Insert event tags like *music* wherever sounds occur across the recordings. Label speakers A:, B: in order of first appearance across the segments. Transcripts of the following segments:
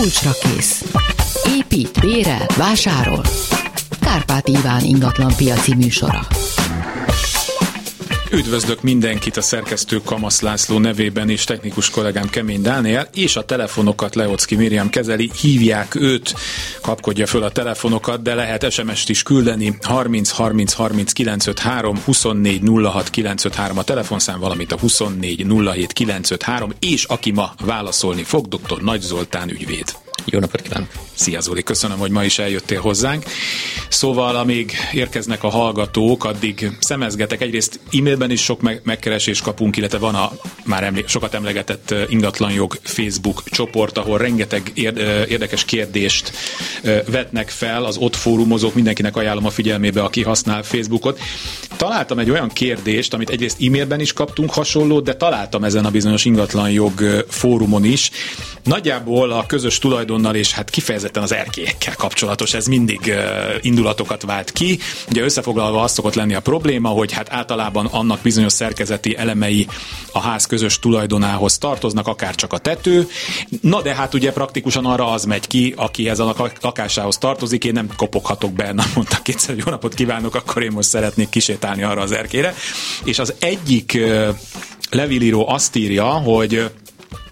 A: Kulcsra kész. Épít, bérel, vásárol. Kárpát Iván ingatlan piaci műsora.
B: Üdvözlök mindenkit a szerkesztő Kamasz László nevében és technikus kollégám Kemény Dániel, és a telefonokat Leocki Miriam kezeli, hívják őt, kapkodja föl a telefonokat, de lehet SMS-t is küldeni, 30 30 30 953, 24 06 953 a telefonszám, valamint a 24 07 953, és aki ma válaszolni fog, dr. Nagy Zoltán ügyvéd.
C: Jó napot kívánok!
B: Szia Zoli, köszönöm, hogy ma is eljöttél hozzánk. Szóval, amíg érkeznek a hallgatók, addig szemezgetek. Egyrészt e-mailben is sok me- megkeresés kapunk, illetve van a már emlé- sokat emlegetett ingatlanjog Facebook csoport, ahol rengeteg érdekes kérdést vetnek fel az ott fórumozók. Mindenkinek ajánlom a figyelmébe, aki használ Facebookot. Találtam egy olyan kérdést, amit egyrészt e-mailben is kaptunk hasonlót, de találtam ezen a bizonyos ingatlanjog fórumon is. Nagyjából a közös tulajdonnal és hát kifejezetten az erkélyekkel kapcsolatos, ez mindig indulatokat vált ki. Ugye összefoglalva az szokott lenni a probléma, hogy hát általában annak bizonyos szerkezeti elemei a ház közös tulajdonához tartoznak, akár csak a tető. Na de hát ugye praktikusan arra az megy ki, aki ez a lakásához tartozik, én nem kopoghatok be, na mondta kétszer, jó napot kívánok, akkor én most szeretnék kisétálni arra az erkére. És az egyik uh, levilíró azt írja, hogy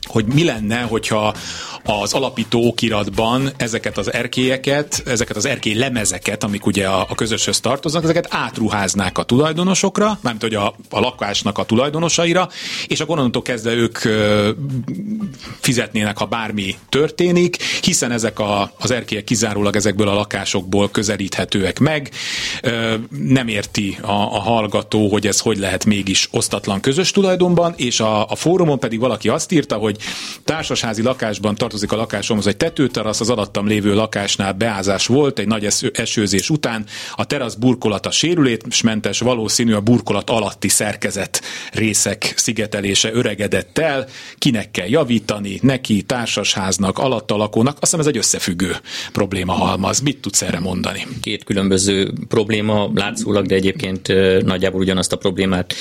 B: hogy mi lenne, hogyha az alapító okiratban ezeket az erkélyeket, ezeket az erkély lemezeket, amik ugye a, a közöshöz tartoznak, ezeket átruháznák a tulajdonosokra, mármint hogy a, a lakásnak a tulajdonosaira, és a onnantól kezdve ők ö, fizetnének, ha bármi történik, hiszen ezek a, az erkélyek kizárólag ezekből a lakásokból közelíthetőek meg. Ö, nem érti a, a hallgató, hogy ez hogy lehet mégis osztatlan közös tulajdonban, és a, a fórumon pedig valaki azt írta, hogy társasházi lakásban tartozik a lakásomhoz egy tetőterasz, az alattam lévő lakásnál beázás volt egy nagy esőzés után, a terasz burkolata sérülésmentes, valószínű a burkolat alatti szerkezet részek szigetelése öregedett el, kinek kell javítani, neki, társasháznak, alatta lakónak, azt hiszem ez egy összefüggő probléma halmaz. Mit tudsz erre mondani?
C: Két különböző probléma látszólag, de egyébként nagyjából ugyanazt a problémát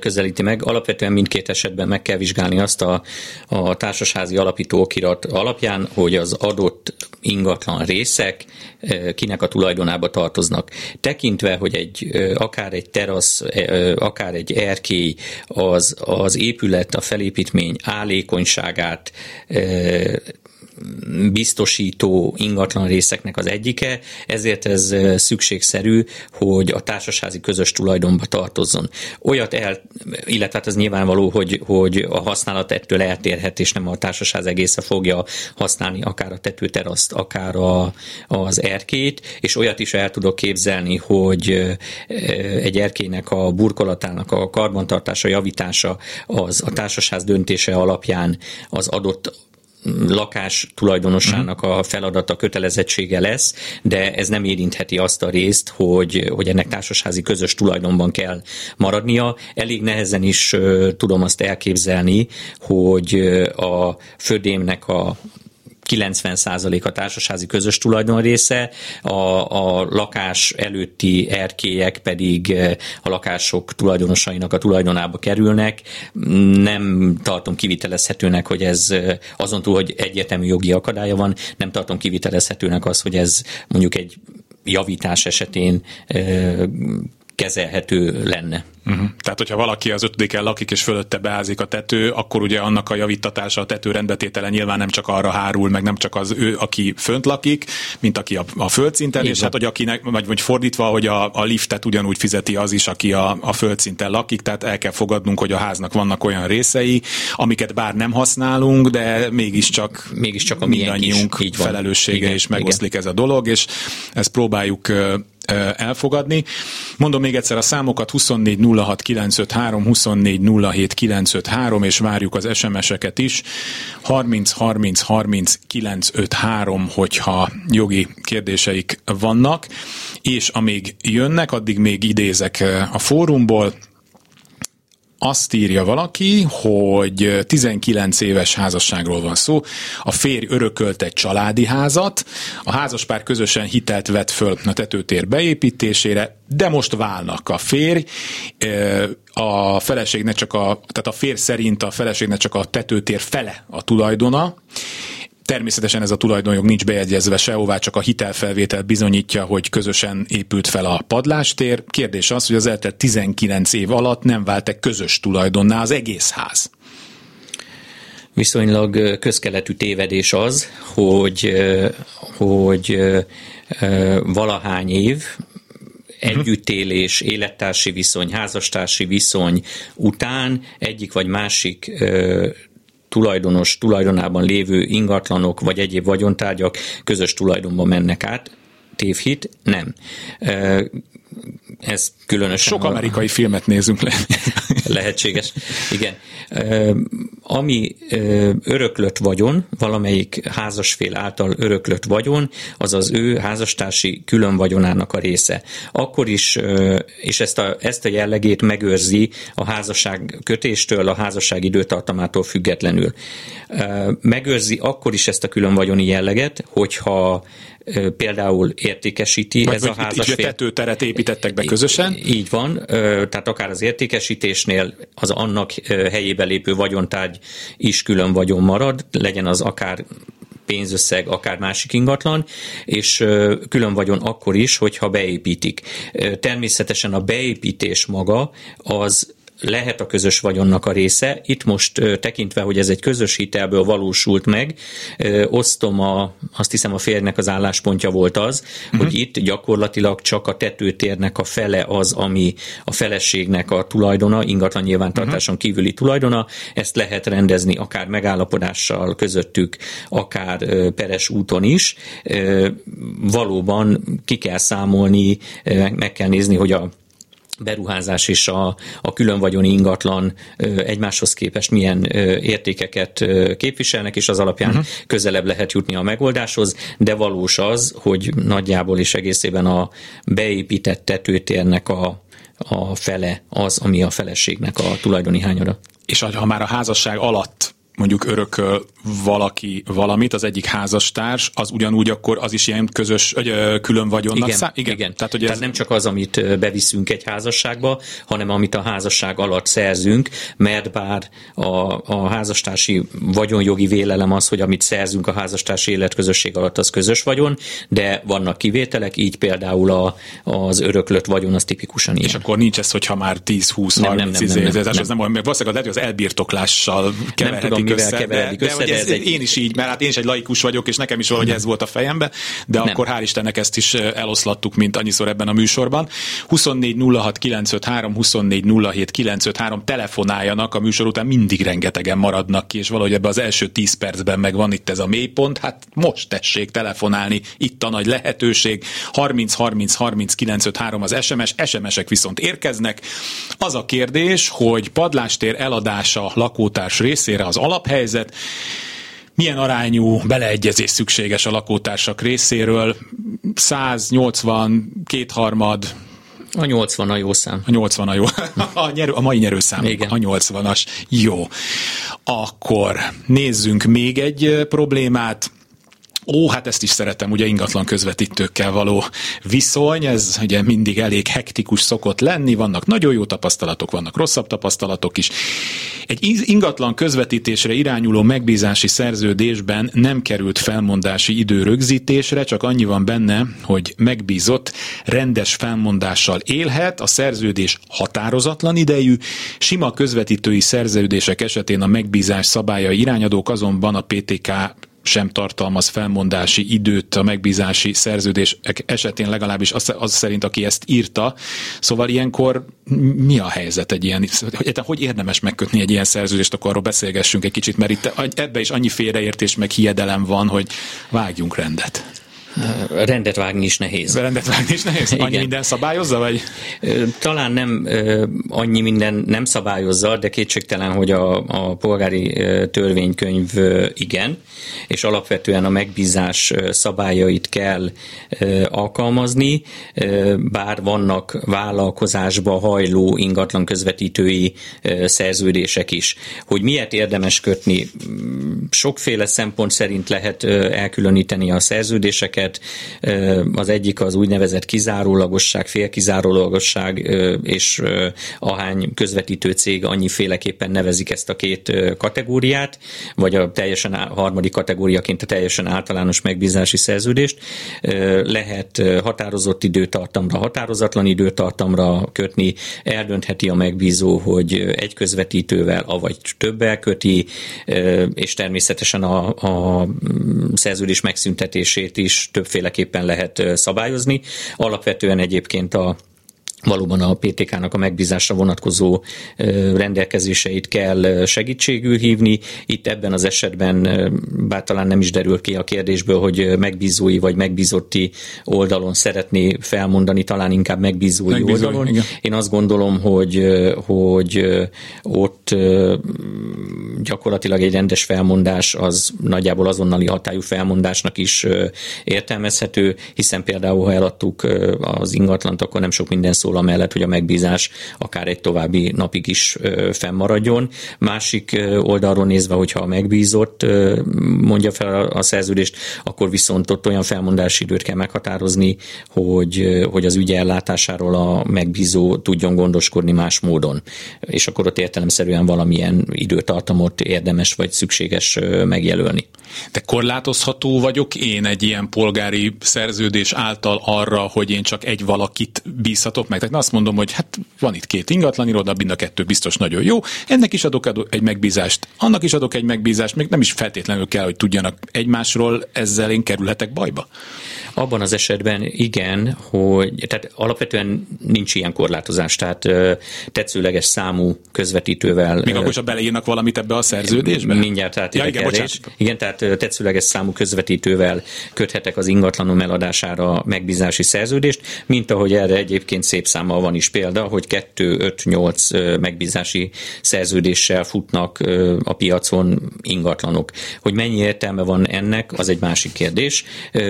C: közelíti meg. Alapvetően mindkét esetben meg kell vizsgálni azt a, a társasházi alapító okirat alapján, hogy az adott ingatlan részek eh, kinek a tulajdonába tartoznak. Tekintve, hogy egy eh, akár egy terasz, eh, akár egy erkély az, az épület, a felépítmény állékonyságát biztosító ingatlan részeknek az egyike, ezért ez szükségszerű, hogy a társasházi közös tulajdonba tartozzon. Olyat el, illetve hát az nyilvánvaló, hogy, hogy a használat ettől eltérhet, és nem a társasház egésze fogja használni akár a tetőteraszt, akár a, az erkét, és olyat is el tudok képzelni, hogy egy erkének a burkolatának a karbantartása, javítása az a társasház döntése alapján az adott lakás tulajdonosának a feladata, kötelezettsége lesz, de ez nem érintheti azt a részt, hogy, hogy ennek társasházi közös tulajdonban kell maradnia. Elég nehezen is tudom azt elképzelni, hogy a födémnek a 90% a társasházi közös tulajdon része, a, a lakás előtti erkélyek pedig eh, a lakások tulajdonosainak a tulajdonába kerülnek. Nem tartom kivitelezhetőnek, hogy ez eh, azon túl, hogy egyetemű jogi akadálya van, nem tartom kivitelezhetőnek az, hogy ez mondjuk egy javítás esetén eh, kezelhető lenne.
B: Uh-huh. Tehát, hogyha valaki az ötödiken lakik, és fölötte beázik a tető, akkor ugye annak a javítatása, a tető rendbetétele nyilván nem csak arra hárul, meg nem csak az ő, aki fönt lakik, mint aki a, a földszinten, és hát, hogy akinek, vagy, vagy fordítva, hogy a, a liftet ugyanúgy fizeti az is, aki a, a földszinten lakik, tehát el kell fogadnunk, hogy a háznak vannak olyan részei, amiket bár nem használunk, de mégiscsak,
C: mégiscsak a
B: mindannyiunk felelőssége, Igen, és megoszlik Igen. ez a dolog, és ezt próbáljuk elfogadni. Mondom még egyszer a számokat 24 06 953, 24 07 953, és várjuk az SMS-eket is. 30 30 30 953, hogyha jogi kérdéseik vannak, és amíg jönnek, addig még idézek a fórumból, azt írja valaki, hogy 19 éves házasságról van szó, a férj örökölt egy családi házat, a házaspár közösen hitelt vett föl a tetőtér beépítésére, de most válnak a férj, a feleségnek csak a, tehát a férj szerint a feleségnek csak a tetőtér fele a tulajdona, Természetesen ez a tulajdonjog nincs bejegyezve sehová, csak a hitelfelvétel bizonyítja, hogy közösen épült fel a padlástér. Kérdés az, hogy az eltelt 19 év alatt nem vált-e közös tulajdonná az egész ház
C: viszonylag közkeletű tévedés az, hogy, hogy valahány év együttélés, élettársi viszony, házastársi viszony után egyik vagy másik tulajdonos tulajdonában lévő ingatlanok vagy egyéb vagyontárgyak közös tulajdonba mennek át. Tévhit? Nem ez különösen...
B: Sok amerikai a... filmet nézünk le. *laughs*
C: Lehetséges. Igen. Ami öröklött vagyon, valamelyik házasfél által öröklött vagyon, az az ő házastársi külön vagyonának a része. Akkor is, és ezt a, ezt a jellegét megőrzi a házasság kötéstől, a házasság időtartamától függetlenül. Megőrzi akkor is ezt a külön vagyoni jelleget, hogyha például értékesíti
B: Vagy
C: ez a házasfél.
B: Így tetőteret építettek be közösen?
C: Így van, tehát akár az értékesítésnél az annak helyébe lépő vagyontárgy is külön vagyon marad, legyen az akár pénzösszeg, akár másik ingatlan, és külön vagyon akkor is, hogyha beépítik. Természetesen a beépítés maga az lehet a közös vagyonnak a része. Itt most tekintve, hogy ez egy közös hitelből valósult meg, osztom a, azt hiszem a férjnek az álláspontja volt az, uh-huh. hogy itt gyakorlatilag csak a tetőtérnek a fele az, ami a feleségnek a tulajdona, ingatlan nyilvántartáson uh-huh. kívüli tulajdona. Ezt lehet rendezni akár megállapodással közöttük, akár peres úton is. Valóban ki kell számolni, meg kell nézni, hogy a beruházás és a, a különvagyoni ingatlan egymáshoz képest milyen értékeket képviselnek, és az alapján uh-huh. közelebb lehet jutni a megoldáshoz, de valós az, hogy nagyjából is egészében a beépített tetőtérnek a, a fele az, ami a feleségnek a tulajdoni hányada.
B: És ha már a házasság alatt mondjuk örököl valaki valamit, az egyik házastárs, az ugyanúgy akkor az is ilyen közös, vagy külön vagyonnak
C: igen, szám? Igen. igen. Tehát, hogy Tehát ez... nem csak az, amit beviszünk egy házasságba, hanem amit a házasság alatt szerzünk, mert bár a, a házastársi vagyonjogi vélelem az, hogy amit szerzünk a házastársi életközösség alatt, az közös vagyon, de vannak kivételek, így például a, az öröklött vagyon az tipikusan ilyen.
B: És akkor nincs ez, hogyha már 10-20-30 nem, nem, nem, nem, nem, nem, nem, nem, nem, nem, valószínűleg lehet, hogy az elbirtoklással keverhetik
C: mivel össze, keveredik de, össze, de, de ez
B: egy... én is így, mert hát én is egy laikus vagyok, és nekem is valahogy ez volt a fejembe, de nem. akkor hál' Istennek ezt is eloszlattuk, mint annyiszor ebben a műsorban. 24 06 953, 24 07 953 telefonáljanak, a műsor után mindig rengetegen maradnak ki, és valahogy ebbe az első 10 percben meg van itt ez a mélypont, hát most tessék telefonálni, itt a nagy lehetőség, 30 30 30 953 az SMS, SMS-ek viszont érkeznek. Az a kérdés, hogy padlástér eladása lakótárs részére az alap alaphelyzet, milyen arányú beleegyezés szükséges a lakótársak részéről, 180, kétharmad,
C: a 80 a jó szám.
B: A 80 a jó. *laughs* A, nyerő, a mai nyerőszám. Igen. A 80-as. Jó. Akkor nézzünk még egy problémát. Ó, hát ezt is szeretem, ugye ingatlan közvetítőkkel való viszony, ez ugye mindig elég hektikus szokott lenni, vannak nagyon jó tapasztalatok, vannak rosszabb tapasztalatok is. Egy ingatlan közvetítésre irányuló megbízási szerződésben nem került felmondási idő rögzítésre, csak annyi van benne, hogy megbízott rendes felmondással élhet, a szerződés határozatlan idejű, sima közvetítői szerződések esetén a megbízás szabálya irányadók azonban a PTK sem tartalmaz felmondási időt a megbízási szerződés esetén legalábbis az, az szerint, aki ezt írta. Szóval ilyenkor mi a helyzet egy ilyen, hogy, hogy érdemes megkötni egy ilyen szerződést, akkor arról beszélgessünk egy kicsit, mert itt ebbe is annyi félreértés meg hiedelem van, hogy vágjunk rendet.
C: Rendet vágni is nehéz.
B: Rendet vágni is nehéz? Annyi Igen. minden szabályozza, vagy?
C: Talán nem annyi minden nem szabályozza, de kétségtelen, hogy a, a polgári törvénykönyv igen, és alapvetően a megbízás szabályait kell alkalmazni, bár vannak vállalkozásba hajló ingatlan közvetítői szerződések is. Hogy miért érdemes kötni? Sokféle szempont szerint lehet elkülöníteni a szerződéseket, lehet. Az egyik az úgynevezett kizárólagosság, félkizárólagosság, és ahány közvetítő cég annyiféleképpen nevezik ezt a két kategóriát, vagy a teljesen harmadik kategóriaként a teljesen általános megbízási szerződést. Lehet határozott időtartamra, határozatlan időtartamra kötni, eldöntheti a megbízó, hogy egy közvetítővel, avagy többel köti, és természetesen a, a szerződés megszüntetését is többféleképpen lehet szabályozni. Alapvetően egyébként a valóban a PTK-nak a megbízásra vonatkozó rendelkezéseit kell segítségül hívni. Itt ebben az esetben, bár talán nem is derül ki a kérdésből, hogy megbízói vagy megbízotti oldalon szeretné felmondani, talán inkább megbízói, megbízói oldalon. Igen. Én azt gondolom, hogy, hogy ott gyakorlatilag egy rendes felmondás az nagyjából azonnali hatályú felmondásnak is értelmezhető, hiszen például, ha eladtuk az ingatlant, akkor nem sok minden szól szól amellett, hogy a megbízás akár egy további napig is fennmaradjon. Másik oldalról nézve, hogyha a megbízott mondja fel a szerződést, akkor viszont ott olyan felmondási időt kell meghatározni, hogy, hogy az ügy ellátásáról a megbízó tudjon gondoskodni más módon. És akkor ott értelemszerűen valamilyen időtartamot érdemes vagy szükséges megjelölni.
B: De korlátozható vagyok én egy ilyen polgári szerződés által arra, hogy én csak egy valakit bízhatok meg? Tehát azt mondom, hogy hát van itt két ingatlan iroda, mind a kettő biztos nagyon jó, ennek is adok egy megbízást, annak is adok egy megbízást, még nem is feltétlenül kell, hogy tudjanak egymásról, ezzel én kerülhetek bajba.
C: Abban az esetben igen, hogy tehát alapvetően nincs ilyen korlátozás, tehát tetszőleges számú közvetítővel.
B: Még akkor csak beleírnak valamit ebbe a szerződésbe?
C: Mindjárt tehát ja, igen, igen, tehát tetszőleges számú közvetítővel köthetek az ingatlanom eladására megbízási szerződést, mint ahogy erre egyébként szép számmal van is példa, hogy 2-5-8 megbízási szerződéssel futnak a piacon ingatlanok. Hogy mennyi értelme van ennek, az egy másik kérdés.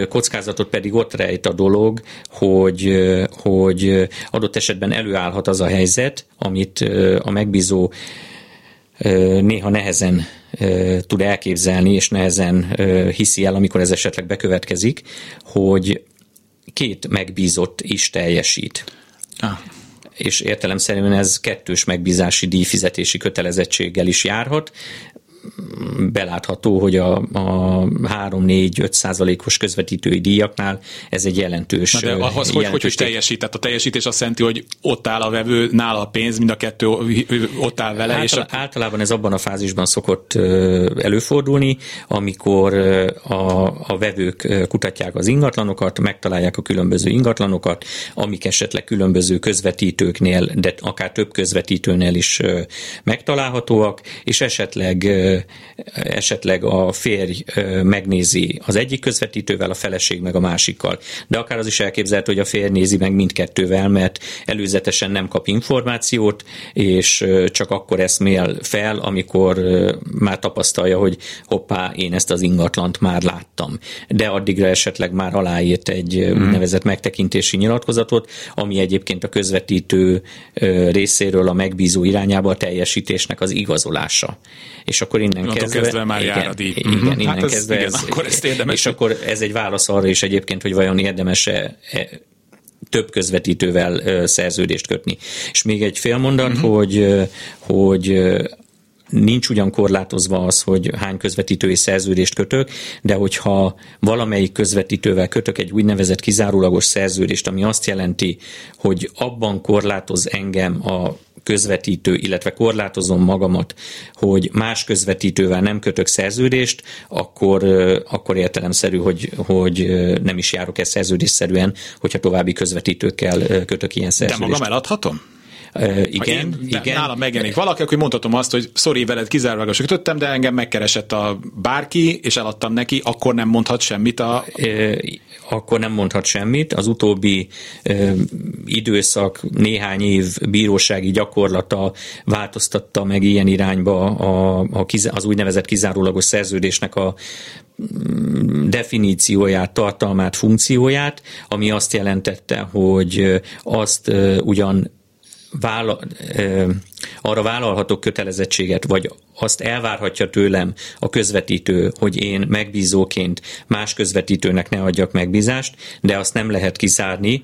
C: Kockázatot pedig ott rejt a dolog, hogy, hogy adott esetben előállhat az a helyzet, amit a megbízó néha nehezen tud elképzelni, és nehezen hiszi el, amikor ez esetleg bekövetkezik, hogy két megbízott is teljesít. Ah. És értelemszerűen ez kettős megbízási díjfizetési kötelezettséggel is járhat belátható, hogy a, a 3-4-5 százalékos közvetítői díjaknál ez egy jelentős Na
B: de ahhoz, jelentős hogy, hogy, hogy teljesít? Tehát a teljesítés azt jelenti, hogy ott áll a vevő, nála a pénz, mind a kettő ott áll vele.
C: Által, és a... Általában ez abban a fázisban szokott előfordulni, amikor a, a vevők kutatják az ingatlanokat, megtalálják a különböző ingatlanokat, amik esetleg különböző közvetítőknél, de akár több közvetítőnél is megtalálhatóak, és esetleg esetleg a férj megnézi az egyik közvetítővel, a feleség meg a másikkal. De akár az is elképzelhető, hogy a férj nézi meg mindkettővel, mert előzetesen nem kap információt, és csak akkor eszmél fel, amikor már tapasztalja, hogy hoppá, én ezt az ingatlant már láttam. De addigra esetleg már aláírt egy mm. úgynevezett megtekintési nyilatkozatot, ami egyébként a közvetítő részéről a megbízó irányába a teljesítésnek az igazolása. És akkor innen kezdve,
B: kezdve már
C: igen,
B: jár a díj.
C: Igen, mm-hmm. innen hát ez, kezdve
B: igen, ez, akkor ezt érdemes.
C: És akkor ez egy válasz arra is egyébként, hogy vajon érdemes-e e, több közvetítővel szerződést kötni. És még egy fél mondat, uh-huh. hogy, hogy nincs ugyan korlátozva az, hogy hány közvetítői szerződést kötök, de hogyha valamelyik közvetítővel kötök egy úgynevezett kizárólagos szerződést, ami azt jelenti, hogy abban korlátoz engem a közvetítő, illetve korlátozom magamat, hogy más közvetítővel nem kötök szerződést, akkor, akkor értelemszerű, hogy, hogy nem is járok el szerződésszerűen, hogyha további közvetítőkkel kötök ilyen szerződést.
B: De magam eladhatom?
C: Uh, igen, én, igen.
B: Nálam megjelenik valaki, akkor mondhatom azt, hogy sorry, veled kizárólag kötöttem, de engem megkeresett a bárki, és eladtam neki, akkor nem mondhat semmit a... Uh,
C: akkor nem mondhat semmit. Az utóbbi uh, időszak, néhány év bírósági gyakorlata változtatta meg ilyen irányba a, a, az úgynevezett kizárólagos szerződésnek a mm, definícióját, tartalmát, funkcióját, ami azt jelentette, hogy azt ugyan vállal, arra vállalhatok kötelezettséget, vagy azt elvárhatja tőlem a közvetítő, hogy én megbízóként más közvetítőnek ne adjak megbízást, de azt nem lehet kizárni,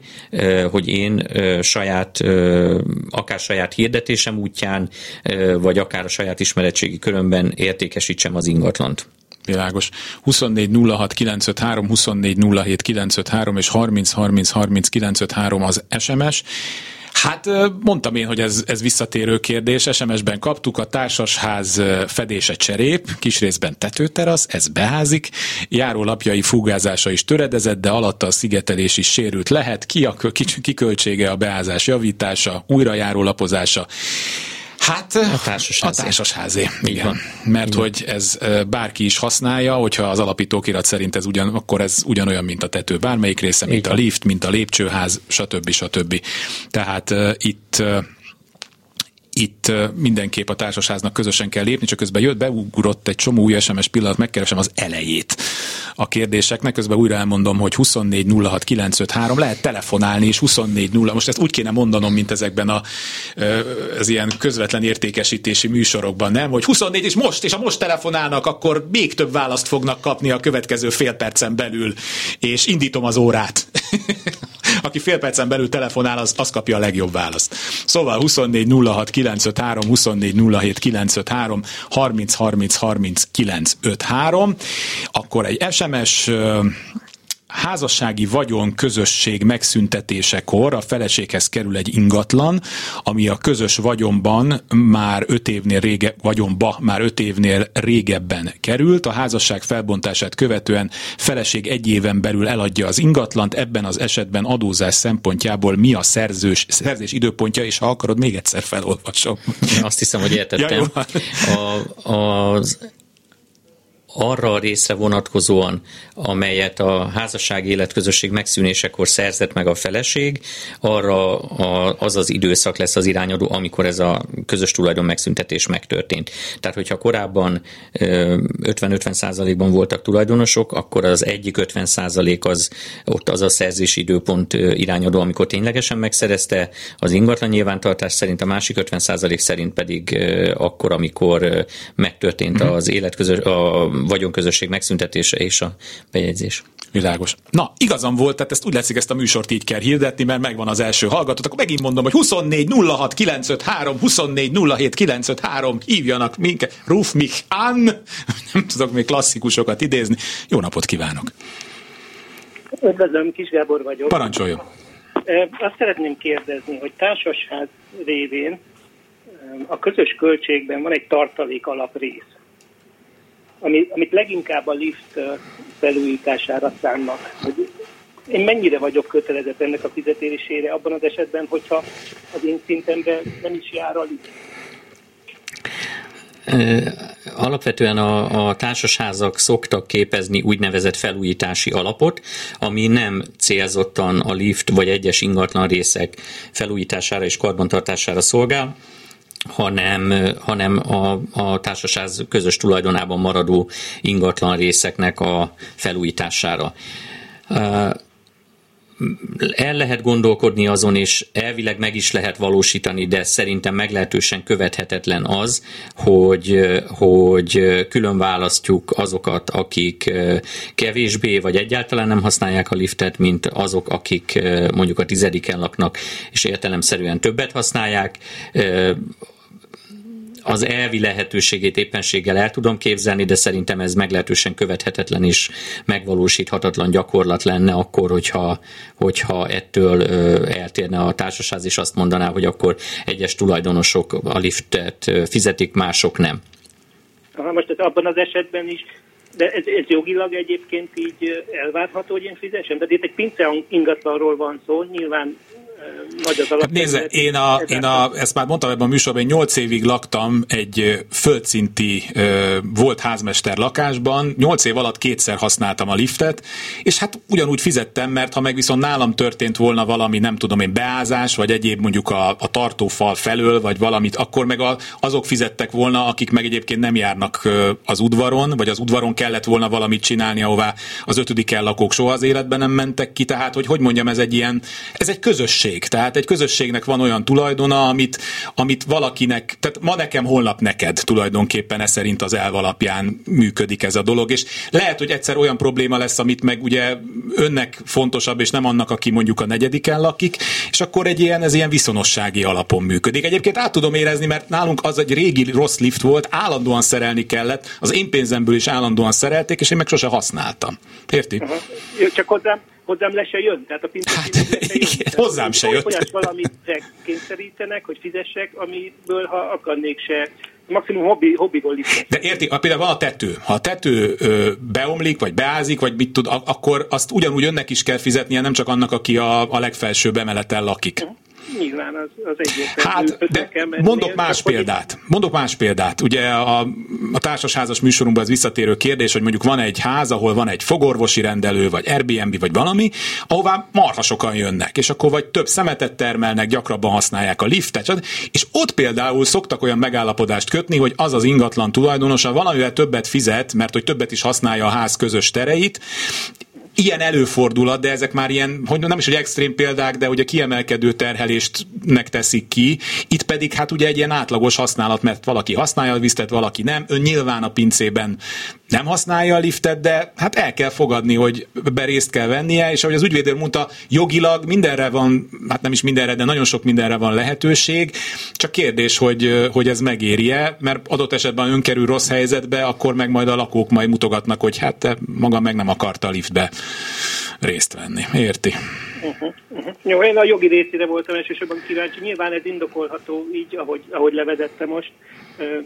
C: hogy én saját, akár saját hirdetésem útján, vagy akár a saját ismeretségi körömben értékesítsem az ingatlant.
B: Világos. 24 06 953, 24 07 953 és 30 30 30 953 az SMS. Hát mondtam én, hogy ez, ez visszatérő kérdés. SMS-ben kaptuk a társasház fedése cserép, kis részben tetőterasz, ez beházik, járólapjai fugázása is töredezett, de alatta a szigetelés is sérült lehet. Ki a kiköltsége a beházás javítása, újrajárólapozása. Hát a társasházé. A társasházé, igen. Van. Mert igen. hogy ez bárki is használja, hogyha az alapítókirat szerint ez ugyan, akkor ez ugyanolyan, mint a tető bármelyik része, mint igen. a lift, mint a lépcsőház, stb. stb. Tehát uh, itt uh, itt mindenképp a társasháznak közösen kell lépni, csak közben jött, beugrott egy csomó új SMS pillanat, megkeresem az elejét a kérdéseknek, közben újra elmondom, hogy 2406953 lehet telefonálni, és 240, most ezt úgy kéne mondanom, mint ezekben a, az ilyen közvetlen értékesítési műsorokban, nem? Hogy 24 és most, és ha most telefonálnak, akkor még több választ fognak kapni a következő fél percen belül, és indítom az órát. *laughs* Aki fél percen belül telefonál, az, az kapja a legjobb választ. Szóval 24 06 953, 24 07 953, 30 30 30 953, akkor egy SMS házassági vagyon közösség megszüntetésekor a feleséghez kerül egy ingatlan, ami a közös vagyonban már öt évnél rége, vagyonba már öt évnél régebben került. A házasság felbontását követően feleség egy éven belül eladja az ingatlant, ebben az esetben adózás szempontjából mi a szerzős, szerzés időpontja, és ha akarod, még egyszer felolvasom.
C: Azt hiszem, hogy értettem. Ja, a, az arra a részre vonatkozóan, amelyet a házasság életközösség megszűnésekor szerzett meg a feleség, arra a, az az időszak lesz az irányadó, amikor ez a közös tulajdon megszüntetés megtörtént. Tehát, hogyha korábban 50-50 százalékban voltak tulajdonosok, akkor az egyik 50 százalék az ott az a szerzési időpont irányadó, amikor ténylegesen megszerezte az ingatlan nyilvántartás szerint, a másik 50 százalék szerint pedig akkor, amikor megtörtént mhm. az életközös, a vagyonközösség megszüntetése és a bejegyzés.
B: Világos. Na, igazam volt, tehát ezt úgy látszik, ezt a műsort így kell hirdetni, mert megvan az első hallgatót. Akkor megint mondom, hogy 24 06 953, 24 07 953, hívjanak minket, Ruf mich an, *laughs* nem tudok még klasszikusokat idézni. Jó napot kívánok!
D: Üdvözlöm, Kis Gábor vagyok.
B: Parancsoljon!
D: Azt szeretném kérdezni, hogy társasház révén a közös költségben van egy tartalék alaprész ami, amit leginkább a lift felújítására szánnak. Én mennyire vagyok kötelezett ennek a fizetésére abban az esetben, hogyha az én szintemben nem is jár a lift.
C: Alapvetően a, a társasházak szoktak képezni úgynevezett felújítási alapot, ami nem célzottan a lift vagy egyes ingatlan részek felújítására és karbantartására szolgál, hanem, hanem a, a társaság közös tulajdonában maradó ingatlan részeknek a felújítására el lehet gondolkodni azon, és elvileg meg is lehet valósítani, de szerintem meglehetősen követhetetlen az, hogy, hogy külön választjuk azokat, akik kevésbé vagy egyáltalán nem használják a liftet, mint azok, akik mondjuk a tizediken laknak, és értelemszerűen többet használják az elvi lehetőségét éppenséggel el tudom képzelni, de szerintem ez meglehetősen követhetetlen és megvalósíthatatlan gyakorlat lenne akkor, hogyha, hogyha ettől eltérne a társaság, és azt mondaná, hogy akkor egyes tulajdonosok a liftet fizetik, mások nem.
D: Ha most ez abban az esetben is de ez, ez jogilag egyébként így elvárható, hogy én fizessem? Tehát itt egy pince ingatlanról van szó, nyilván nagy az
B: hát nézze, én, a, én a, ezt már mondtam ebben a műsorban, én 8 évig laktam egy földszinti volt házmester lakásban, 8 év alatt kétszer használtam a liftet, és hát ugyanúgy fizettem, mert ha meg viszont nálam történt volna valami, nem tudom én, beázás, vagy egyéb mondjuk a, a tartófal felől, vagy valamit, akkor meg a, azok fizettek volna, akik meg egyébként nem járnak az udvaron, vagy az udvaron kellett volna valamit csinálni, ahová az ötödik lakók soha az életben nem mentek ki, tehát hogy hogy mondjam, ez egy ilyen, ez egy közösség közösség. Tehát egy közösségnek van olyan tulajdona, amit, amit valakinek, tehát ma nekem, holnap neked tulajdonképpen ez szerint az elv alapján működik ez a dolog, és lehet, hogy egyszer olyan probléma lesz, amit meg ugye önnek fontosabb, és nem annak, aki mondjuk a negyediken lakik, és akkor egy ilyen, ez ilyen viszonossági alapon működik. Egyébként át tudom érezni, mert nálunk az egy régi rossz lift volt, állandóan szerelni kellett, az én pénzemből is állandóan szerelték, és én meg sose használtam. Érti?
D: Uh-huh. Csak hozzám, hozzám le se jön. Tehát a
B: hát, igen, hozzám se jött.
D: Olyas valamit kényszerítenek, hogy fizessek, amiből ha akarnék se maximum hobbi, hobbiból is.
B: De érti, például van a tető. Ha a tető ö, beomlik, vagy beázik, vagy mit tud, akkor azt ugyanúgy önnek is kell fizetnie, nem csak annak, aki a, a legfelsőbb emeleten lakik. Uh-huh.
D: Nyilván az, az egyértelmű.
B: Hát, de mondok más példát. Mondok más példát. Ugye a, a társasházas műsorunkban ez visszatérő kérdés, hogy mondjuk van egy ház, ahol van egy fogorvosi rendelő, vagy Airbnb, vagy valami, ahová marha sokan jönnek, és akkor vagy több szemetet termelnek, gyakrabban használják a liftet, és ott például szoktak olyan megállapodást kötni, hogy az az ingatlan tulajdonosa valamivel többet fizet, mert hogy többet is használja a ház közös tereit, ilyen előfordulat, de ezek már ilyen, hogy nem is hogy extrém példák, de ugye kiemelkedő terheléstnek teszik ki. Itt pedig hát ugye egy ilyen átlagos használat, mert valaki használja a liftet, valaki nem. Ön nyilván a pincében nem használja a liftet, de hát el kell fogadni, hogy be részt kell vennie, és ahogy az ügyvédő mondta, jogilag mindenre van, hát nem is mindenre, de nagyon sok mindenre van lehetőség. Csak kérdés, hogy, hogy ez megéri-e, mert adott esetben ön kerül rossz helyzetbe, akkor meg majd a lakók majd mutogatnak, hogy hát te maga meg nem akarta a liftbe részt venni. Érti?
D: Uh-huh, uh-huh. Jó, én a jogi részére voltam elsősorban kíváncsi. Nyilván ez indokolható így, ahogy, ahogy levezette most.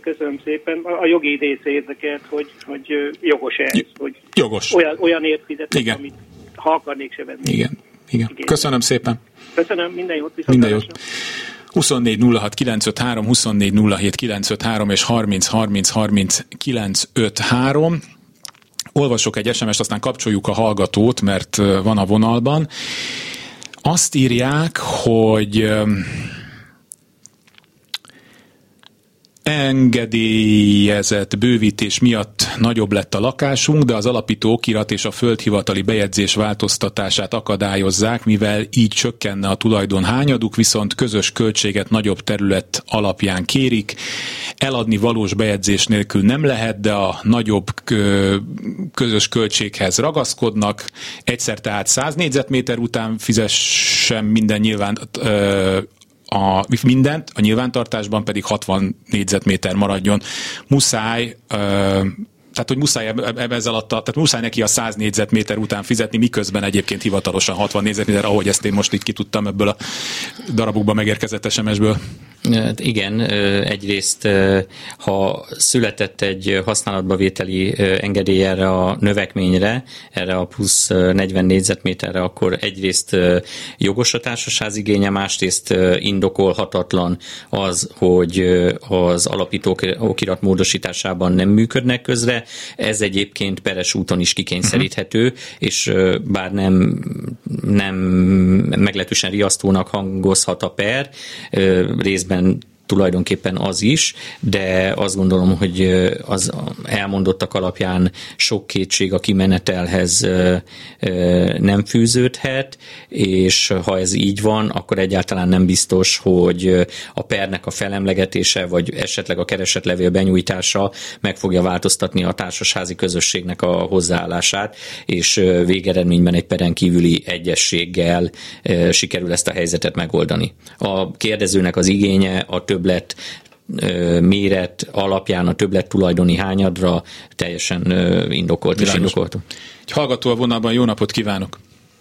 D: Köszönöm szépen. A jogi része érdekelt, hogy, hogy jogos ez, hogy
B: jogos.
D: olyan, olyan ért fizetek, Igen. amit ha akarnék se venni.
B: Igen. Igen. Igen. Köszönöm szépen.
D: Köszönöm, minden jót.
B: Minden jót. 24 06 953, 24 07 953 és 30 30 30 953 olvasok egy SMS-t, aztán kapcsoljuk a hallgatót, mert van a vonalban. Azt írják, hogy engedélyezett bővítés miatt nagyobb lett a lakásunk, de az alapító okirat és a földhivatali bejegyzés változtatását akadályozzák, mivel így csökkenne a tulajdon hányaduk, viszont közös költséget nagyobb terület alapján kérik. Eladni valós bejegyzés nélkül nem lehet, de a nagyobb közös költséghez ragaszkodnak. Egyszer tehát 100 négyzetméter után fizessen minden nyilván a mindent, a nyilvántartásban pedig 60 négyzetméter maradjon. Muszáj tehát, hogy muszáj ezzel alatt, tehát muszáj neki a 100 négyzetméter után fizetni, miközben egyébként hivatalosan 60 négyzetméter, ahogy ezt én most így kitudtam ebből a darabokba megérkezett SMS-ből.
C: Igen, egyrészt ha született egy használatba vételi engedély erre a növekményre, erre a plusz 40 négyzetméterre, akkor egyrészt jogos a társaság igénye, másrészt indokolhatatlan az, hogy az alapító okirat módosításában nem működnek közre. Ez egyébként peres úton is kikényszeríthető, uh-huh. és bár nem, nem meglehetősen riasztónak hangozhat a per, részben részben tulajdonképpen az is, de azt gondolom, hogy az elmondottak alapján sok kétség a kimenetelhez nem fűződhet, és ha ez így van, akkor egyáltalán nem biztos, hogy a pernek a felemlegetése, vagy esetleg a keresetlevél benyújtása meg fogja változtatni a társasházi közösségnek a hozzáállását, és végeredményben egy peren kívüli egyességgel sikerül ezt a helyzetet megoldani. A kérdezőnek az igénye a többlet méret alapján a többlet tulajdoni hányadra teljesen indokolt és indokolt.
B: Egy hallgató a vonalban, jó napot kívánok!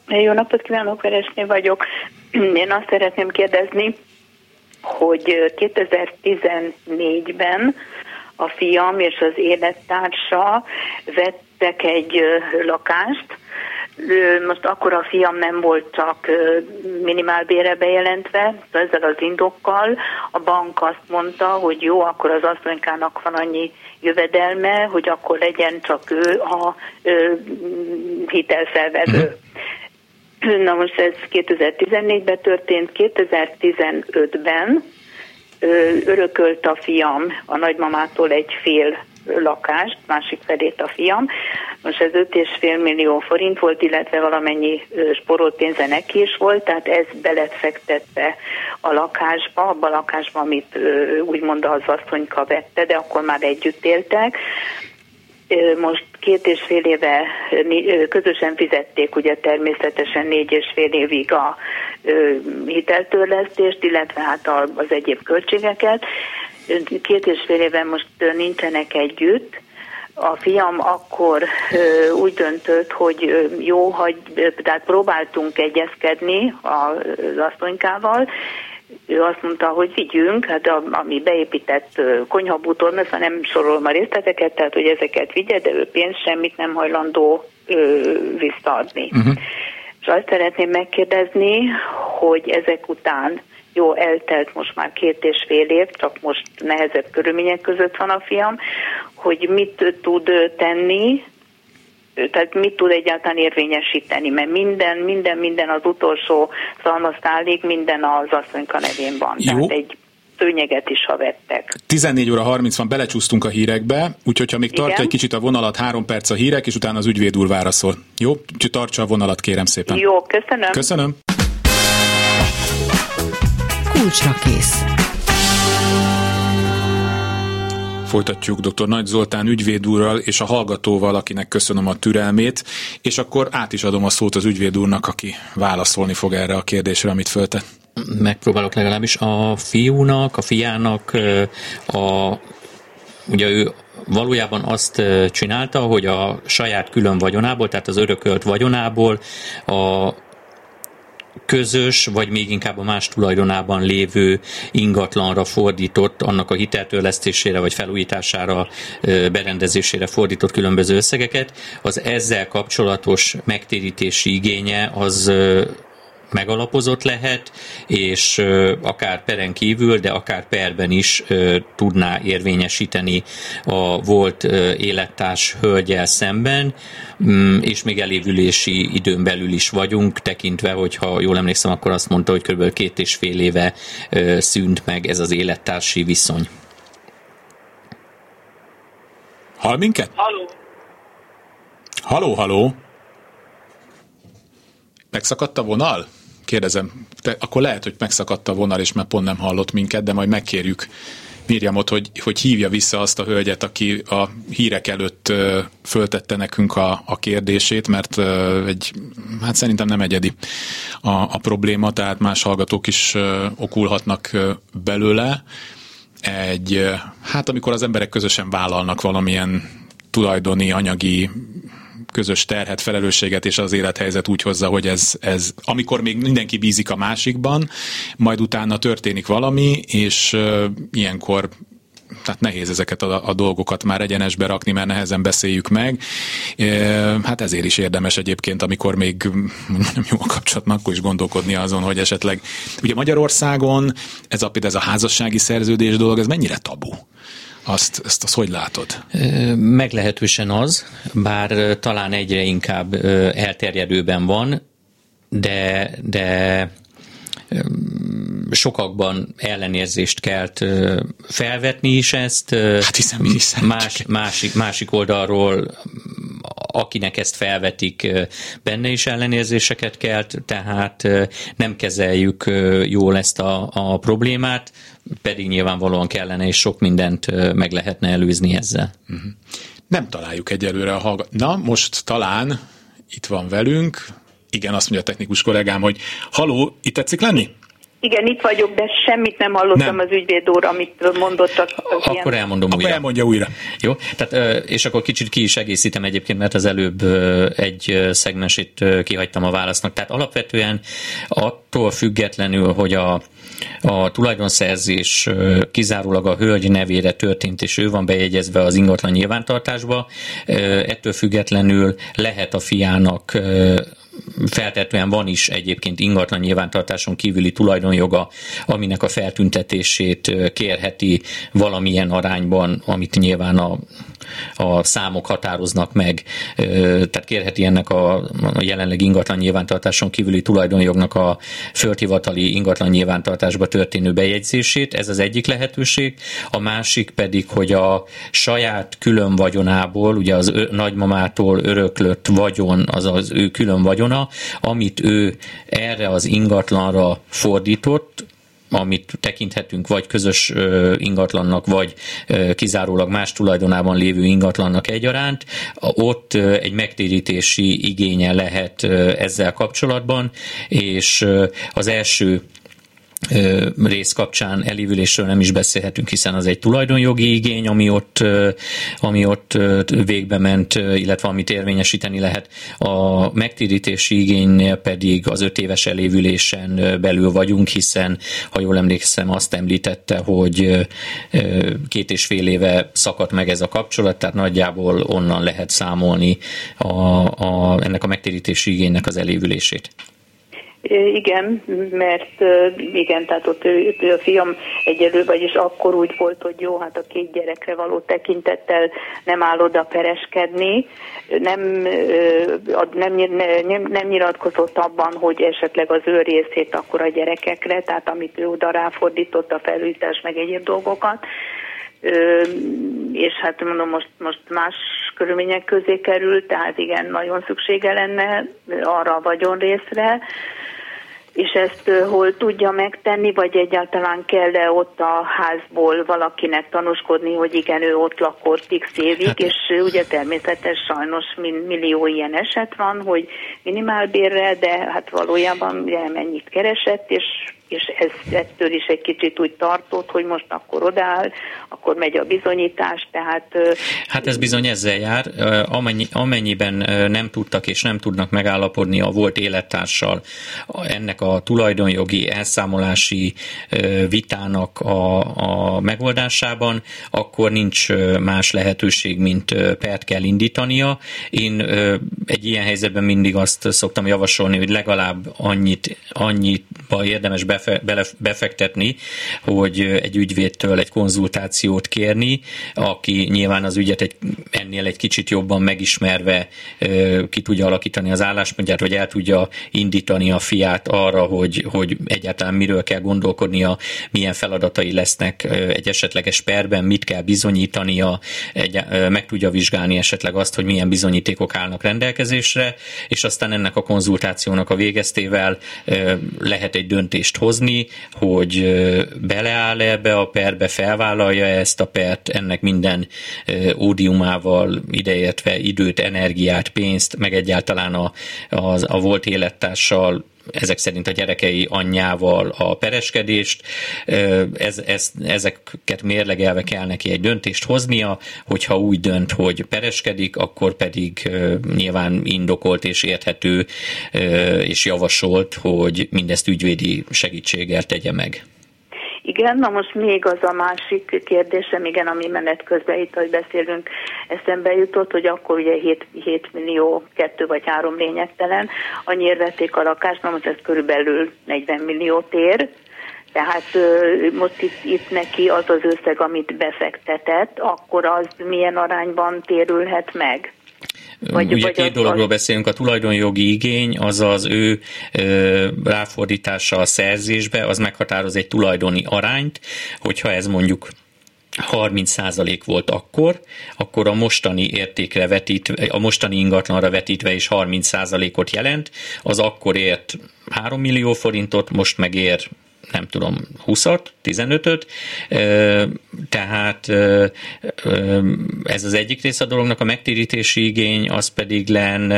E: Jó napot kívánok, Veresné vagyok. *clears throat* Én azt szeretném kérdezni, hogy 2014-ben a fiam és az élettársa vettek egy lakást, most akkor a fiam nem volt csak minimálbére bejelentve, ezzel az indokkal a bank azt mondta, hogy jó, akkor az asszonykának van annyi jövedelme, hogy akkor legyen csak ő a hitelfelvevő. Uh-huh. Na most ez 2014-ben történt, 2015-ben örökölt a fiam a nagymamától egy fél lakást, másik felét a fiam, Most ez 5,5 millió forint volt, illetve valamennyi sporolt pénze neki is volt, tehát ez belefektetve a lakásba, abba a lakásba, amit úgymond az asszonyka vette, de akkor már együtt éltek most két és fél éve közösen fizették ugye természetesen négy és fél évig a hiteltörlesztést, illetve hát az egyéb költségeket. Két és fél éve most nincsenek együtt, a fiam akkor ö, úgy döntött, hogy ö, jó, hogy tehát próbáltunk egyezkedni az asszonykával, ő azt mondta, hogy vigyünk, hát a, ami beépített konyhabútor, mert nem sorolom a részleteket, tehát hogy ezeket vigye, de ő pénzt semmit nem hajlandó ö, visszaadni. Uh-huh. És azt szeretném megkérdezni, hogy ezek után jó, eltelt most már két és fél év, csak most nehezebb körülmények között van a fiam, hogy mit tud tenni, tehát mit tud egyáltalán érvényesíteni, mert minden, minden, minden az utolsó szalmasztálig, minden az asszonyka nevén van. Jó. Tehát egy szőnyeget is, ha vettek.
B: 14 óra 30 van, belecsúsztunk a hírekbe, úgyhogy ha még Igen. tartja egy kicsit a vonalat, három perc a hírek, és utána az ügyvéd úr válaszol. Jó? Úgyhogy tartsa a vonalat, kérem szépen.
E: Jó, köszönöm.
B: Köszönöm.
A: Kulcsra kész.
B: Folytatjuk dr. Nagy Zoltán ügyvéd úrral és a hallgatóval, akinek köszönöm a türelmét, és akkor át is adom a szót az ügyvéd úrnak, aki válaszolni fog erre a kérdésre, amit föltett.
C: Megpróbálok legalábbis a fiúnak, a fiának a ugye ő valójában azt csinálta, hogy a saját külön vagyonából, tehát az örökölt vagyonából a közös, vagy még inkább a más tulajdonában lévő ingatlanra fordított, annak a hiteltörlesztésére vagy felújítására, berendezésére fordított különböző összegeket, az ezzel kapcsolatos megtérítési igénye az megalapozott lehet, és akár peren kívül, de akár perben is tudná érvényesíteni a volt élettárs hölgyel szemben, mm, és még elévülési időn belül is vagyunk, tekintve, hogy ha jól emlékszem, akkor azt mondta, hogy kb. két és fél éve szűnt meg ez az élettársi viszony.
B: Hall minket?
E: Haló.
B: Haló, haló. Megszakadt a vonal? Kérdezem, te, akkor lehet, hogy megszakadt a vonal, és már pont nem hallott minket, de majd megkérjük Mirjamot, hogy, hogy hívja vissza azt a hölgyet, aki a hírek előtt föltette nekünk a, a kérdését, mert egy, hát szerintem nem egyedi a, a probléma, tehát más hallgatók is okulhatnak belőle. Egy, hát amikor az emberek közösen vállalnak valamilyen tulajdoni, anyagi közös terhet, felelősséget, és az élethelyzet úgy hozza, hogy ez, ez amikor még mindenki bízik a másikban, majd utána történik valami, és uh, ilyenkor tehát nehéz ezeket a, a dolgokat már egyenesbe rakni, mert nehezen beszéljük meg. E, hát ezért is érdemes egyébként, amikor még nem jó a kapcsolat, akkor is gondolkodni azon, hogy esetleg, ugye Magyarországon ez a, ez a házassági szerződés dolog, ez mennyire tabu? Azt, ezt azt hogy látod?
C: Meglehetősen az, bár talán egyre inkább elterjedőben van, de, de sokakban ellenérzést kelt felvetni is ezt.
B: Hát hiszen mi is
C: Más, másik, másik oldalról akinek ezt felvetik, benne is ellenérzéseket kelt, tehát nem kezeljük jól ezt a, a problémát, pedig nyilvánvalóan kellene, és sok mindent meg lehetne előzni ezzel. Uh-huh.
B: Nem találjuk egyelőre a hallgat... Na, most talán itt van velünk, igen, azt mondja a technikus kollégám, hogy haló, itt tetszik lenni?
E: Igen, itt vagyok, de semmit nem hallottam nem. az ügyvéd úr, amit mondott. Csak
C: akkor ilyen... elmondom
B: akkor
C: újra.
B: elmondja újra.
C: Jó, tehát, és akkor kicsit ki is egészítem egyébként, mert az előbb egy szegmensét kihagytam a válasznak. Tehát alapvetően attól függetlenül, hogy a a tulajdonszerzés kizárólag a hölgy nevére történt, és ő van bejegyezve az ingatlan nyilvántartásba. Ettől függetlenül lehet a fiának feltetően van is egyébként ingatlan nyilvántartáson kívüli tulajdonjoga, aminek a feltüntetését kérheti valamilyen arányban, amit nyilván a a számok határoznak meg, tehát kérheti ennek a, jelenleg ingatlan nyilvántartáson kívüli tulajdonjognak a földhivatali ingatlan nyilvántartásba történő bejegyzését, ez az egyik lehetőség, a másik pedig, hogy a saját külön vagyonából, ugye az nagymamától öröklött vagyon, az az ő külön vagyona, amit ő erre az ingatlanra fordított, amit tekinthetünk vagy közös ingatlannak, vagy kizárólag más tulajdonában lévő ingatlannak egyaránt, ott egy megtérítési igénye lehet ezzel kapcsolatban, és az első rész kapcsán elévülésről nem is beszélhetünk, hiszen az egy tulajdonjogi igény, ami ott, ami ott végbe ment, illetve amit érvényesíteni lehet. A megtérítési igénynél pedig az öt éves elévülésen belül vagyunk, hiszen, ha jól emlékszem, azt említette, hogy két és fél éve szakadt meg ez a kapcsolat, tehát nagyjából onnan lehet számolni a, a, ennek a megtérítési igénynek az elévülését.
E: Igen, mert igen, tehát ott ő, a fiam egyelő, vagyis akkor úgy volt, hogy jó, hát a két gyerekre való tekintettel nem áll oda pereskedni, nem, nem, nem, nem nyilatkozott abban, hogy esetleg az ő részét akkor a gyerekekre, tehát amit ő oda ráfordított a felújítás meg egyéb dolgokat, és hát mondom, most, most más körülmények közé került, tehát igen, nagyon szüksége lenne arra a vagyonrészre, és ezt hol tudja megtenni, vagy egyáltalán kell-e ott a házból valakinek tanúskodni, hogy igen, ő ott lakott x évig, hát. és ugye természetes sajnos millió ilyen eset van, hogy minimálbérre, de hát valójában ugye mennyit keresett, és és ez ettől is egy kicsit úgy tartott, hogy most akkor odáll, akkor megy a bizonyítás, tehát...
C: Hát ez bizony ezzel jár, amennyi, amennyiben nem tudtak és nem tudnak megállapodni a volt élettársal ennek a tulajdonjogi elszámolási vitának a, a megoldásában, akkor nincs más lehetőség, mint pert kell indítania. Én egy ilyen helyzetben mindig azt szoktam javasolni, hogy legalább annyit, annyit érdemes befejezni, befe, befektetni, hogy egy ügyvédtől egy konzultációt kérni, aki nyilván az ügyet egy, ennél egy kicsit jobban megismerve ki tudja alakítani az álláspontját, vagy el tudja indítani a fiát arra, hogy, hogy egyáltalán miről kell gondolkodnia, milyen feladatai lesznek egy esetleges perben, mit kell bizonyítania, egy, meg tudja vizsgálni esetleg azt, hogy milyen bizonyítékok állnak rendelkezésre, és aztán ennek a konzultációnak a végeztével lehet egy döntést hozni, hogy beleáll ebbe a perbe, felvállalja ezt a pert, ennek minden ódiumával ideértve időt, energiát, pénzt, meg egyáltalán a, a, a volt élettársal ezek szerint a gyerekei anyjával a pereskedést, ez, ez, ezeket mérlegelve kell neki egy döntést hoznia, hogyha úgy dönt, hogy pereskedik, akkor pedig nyilván indokolt és érthető és javasolt, hogy mindezt ügyvédi segítséggel tegye meg.
E: Igen, na most még az a másik kérdésem, igen, ami menet közben itt, hogy beszélünk, eszembe jutott, hogy akkor ugye 7, 7 millió, 2 vagy 3 lényegtelen, annyira vették a lakást, na most ez körülbelül 40 millió tér, tehát most itt, itt neki az az összeg, amit befektetett, akkor az milyen arányban térülhet meg?
C: Vagy, Ugye vagy két az, dologról beszélünk, a tulajdonjogi igény, az az ő ö, ráfordítása a szerzésbe, az meghatároz egy tulajdoni arányt, hogyha ez mondjuk 30% volt akkor, akkor a mostani értékre vetítve, a mostani ingatlanra vetítve is 30%-ot jelent, az akkor ért 3 millió forintot, most megér nem tudom, 20-at, 15-öt, tehát ez az egyik része a dolognak, a megtérítési igény, az pedig len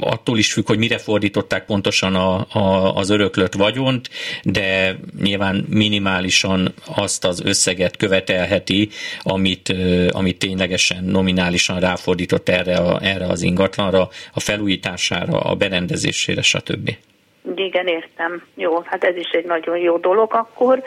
C: attól is függ, hogy mire fordították pontosan a, a, az öröklött vagyont, de nyilván minimálisan azt az összeget követelheti, amit, amit ténylegesen nominálisan ráfordított erre, a, erre az ingatlanra, a felújítására, a berendezésére, stb.
E: Igen, értem. Jó, hát ez is egy nagyon jó dolog akkor.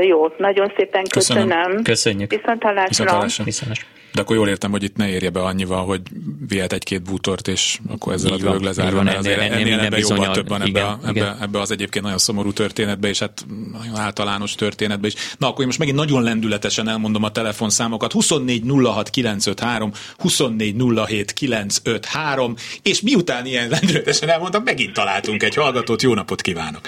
E: Jó, nagyon szépen köszönöm.
C: köszönöm. Köszönjük.
E: Viszontalásra. Viszontalásra. Viszontalásra.
B: De akkor jól értem, hogy itt ne érje be annyival, hogy vihet egy-két bútort, és akkor ezzel
C: Így
B: a dolog lezárva.
C: van,
B: mert azért
C: ennél-
B: ennél,
C: ennél
B: ebbe jobban
C: bizonyal-
B: több van ebbe,
C: igen,
B: ebbe, ebbe az egyébként nagyon szomorú történetbe, és hát nagyon általános történetbe is. Na akkor én most megint nagyon lendületesen elmondom a telefonszámokat. 24 06 953, 24 07 953, és miután ilyen lendületesen elmondtam, megint találtunk egy hallgatót. Jó napot kívánok!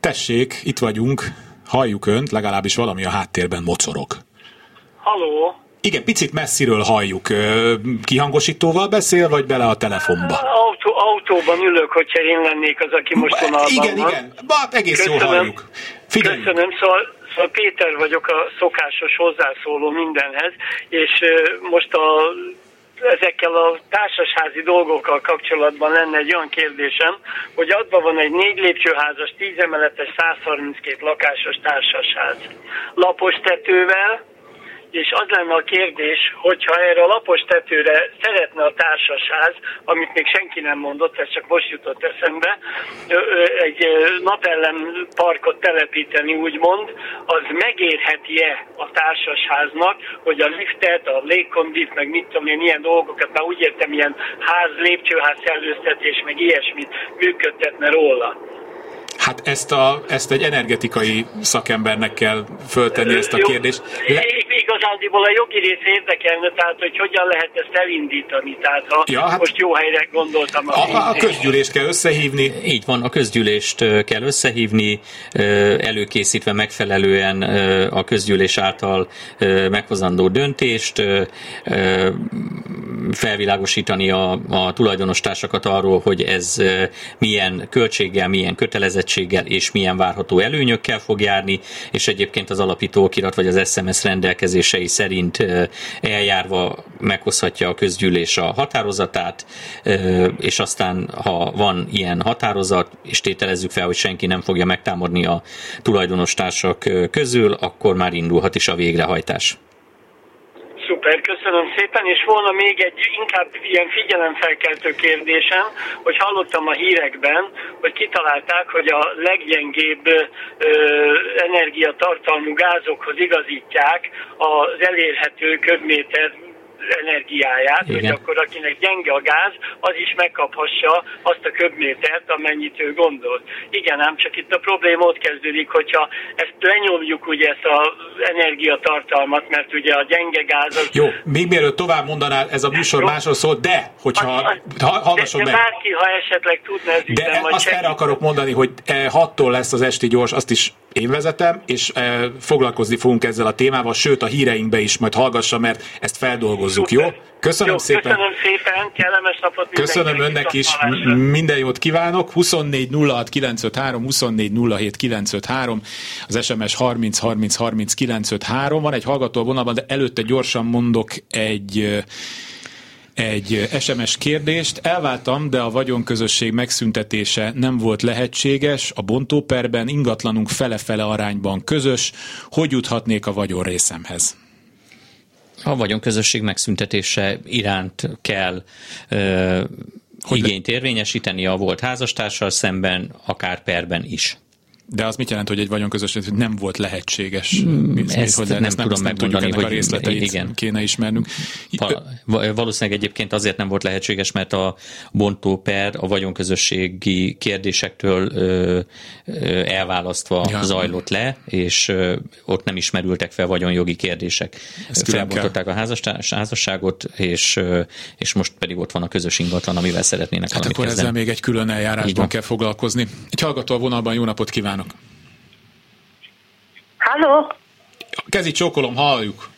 B: Tessék, itt vagyunk, halljuk önt, legalábbis valami a háttérben mocorog.
F: Haló,
B: Igen, picit messziről halljuk. Kihangosítóval beszél, vagy bele a telefonba?
F: Autó, autóban ülök, hogyha én lennék az, aki most vonalban
B: igen,
F: van.
B: igen. Ba, egész jól
F: Köszönöm.
B: halljuk. Figyelj.
F: Köszönöm, szóval, szóval Péter vagyok a szokásos hozzászóló mindenhez, és most a ezekkel a társasházi dolgokkal kapcsolatban lenne egy olyan kérdésem, hogy adva van egy négy lépcsőházas, 10 emeletes, 132 lakásos társasház. Lapos tetővel, és az lenne a kérdés, hogyha erre a lapos tetőre szeretne a társasház, amit még senki nem mondott, ez csak most jutott eszembe, egy ö, napellem parkot telepíteni, úgymond, az megérheti-e a társasháznak, hogy a liftet, a légkondit, meg mit tudom én, ilyen dolgokat, már úgy értem, ilyen ház, lépcsőház szellőztetés, meg ilyesmit működtetne róla.
B: Hát ezt, a, ezt egy energetikai szakembernek kell föltenni ezt a kérdést. Le,
F: Igazándiból a jogi rész érdekelne, tehát hogy hogyan lehet ezt elindítani. Tehát ha
B: Ja, hát-
F: most jó helyre gondoltam.
B: a, a, a közgyűlést kell összehívni.
C: Így van, a közgyűlést kell összehívni, előkészítve megfelelően a közgyűlés által meghozandó döntést, felvilágosítani a, a tulajdonostársakat arról, hogy ez milyen költséggel, milyen kötelezettséggel és milyen várható előnyökkel fog járni, és egyébként az alapító okirat vagy az SMS rendelkezései szerint eljárva meghozhatja a közgyűlés a határozatát, és aztán, ha van ilyen határozat, és tételezzük fel, hogy senki nem fogja megtámadni a tulajdonos-társak közül, akkor már indulhat is a végrehajtás.
F: Szuper, köszönöm szépen, és volna még egy inkább ilyen figyelemfelkeltő kérdésem, hogy hallottam a hírekben, hogy kitalálták, hogy a leggyengébb ö, energiatartalmú gázokhoz igazítják az elérhető köbméter energiáját,
C: Igen.
F: hogy akkor akinek gyenge a gáz, az is megkaphassa azt a köbmétert, amennyit ő gondol. Igen, ám csak itt a probléma ott kezdődik, hogyha ezt lenyomjuk ugye ezt az energiatartalmat, mert ugye a gyenge gáz az
B: Jó, még mielőtt tovább mondanál, ez a műsor másról szól, de, hogyha, ha, hallgasson
F: de, de
B: meg.
F: bárki, ha esetleg tudna ez
B: De
F: vagy
B: azt erre akarok mondani, hogy eh, hattól lesz az esti gyors, azt is én vezetem, és eh, foglalkozni fogunk ezzel a témával, sőt a híreinkbe is majd hallgassa, mert ezt feldolgozzuk, jó? Köszönöm
F: Jó,
B: szépen.
F: Köszönöm szépen, kellemes napot
B: Köszönöm önnek is. M- minden jót kívánok. 24 06 953, 24 07 953, az SMS 30 30 30 953. Van egy hallgató a vonalban, de előtte gyorsan mondok egy egy SMS kérdést. Elváltam, de a vagyonközösség megszüntetése nem volt lehetséges. A bontóperben ingatlanunk fele-fele arányban közös. Hogy juthatnék a vagyon részemhez?
C: A vagyonközösség megszüntetése iránt kell ö,
B: Hogy
C: igényt érvényesíteni a volt házastársal szemben, akár perben is.
B: De az mit jelent, hogy egy vagyonközösség nem volt lehetséges?
C: Hmm, ezt
B: hogy
C: nem
B: ezt
C: tudom
B: nem tudjuk,
C: megmondani,
B: ennek a
C: hogy-
B: részleteit
C: igen.
B: kéne ismernünk.
C: Val- va- Valószínűleg egyébként azért nem volt lehetséges, mert a bontó per a vagyonközösségi kérdésektől ö, ö, elválasztva
B: Ja.
C: zajlott le, és ö, ott nem ismerültek fel vagyonjogi kérdések.
B: Ezt
C: Felbontották a házasságot, és, ö, és most pedig ott van a közös ingatlan, amivel szeretnének
B: Hát
C: valamit
B: akkor ezzel
C: kezdeni.
B: még egy külön eljárásban kell foglalkozni. Egy hallgató a vonalban, jó napot kívánok!
G: Halló,
B: Kezi csókolom, halljuk!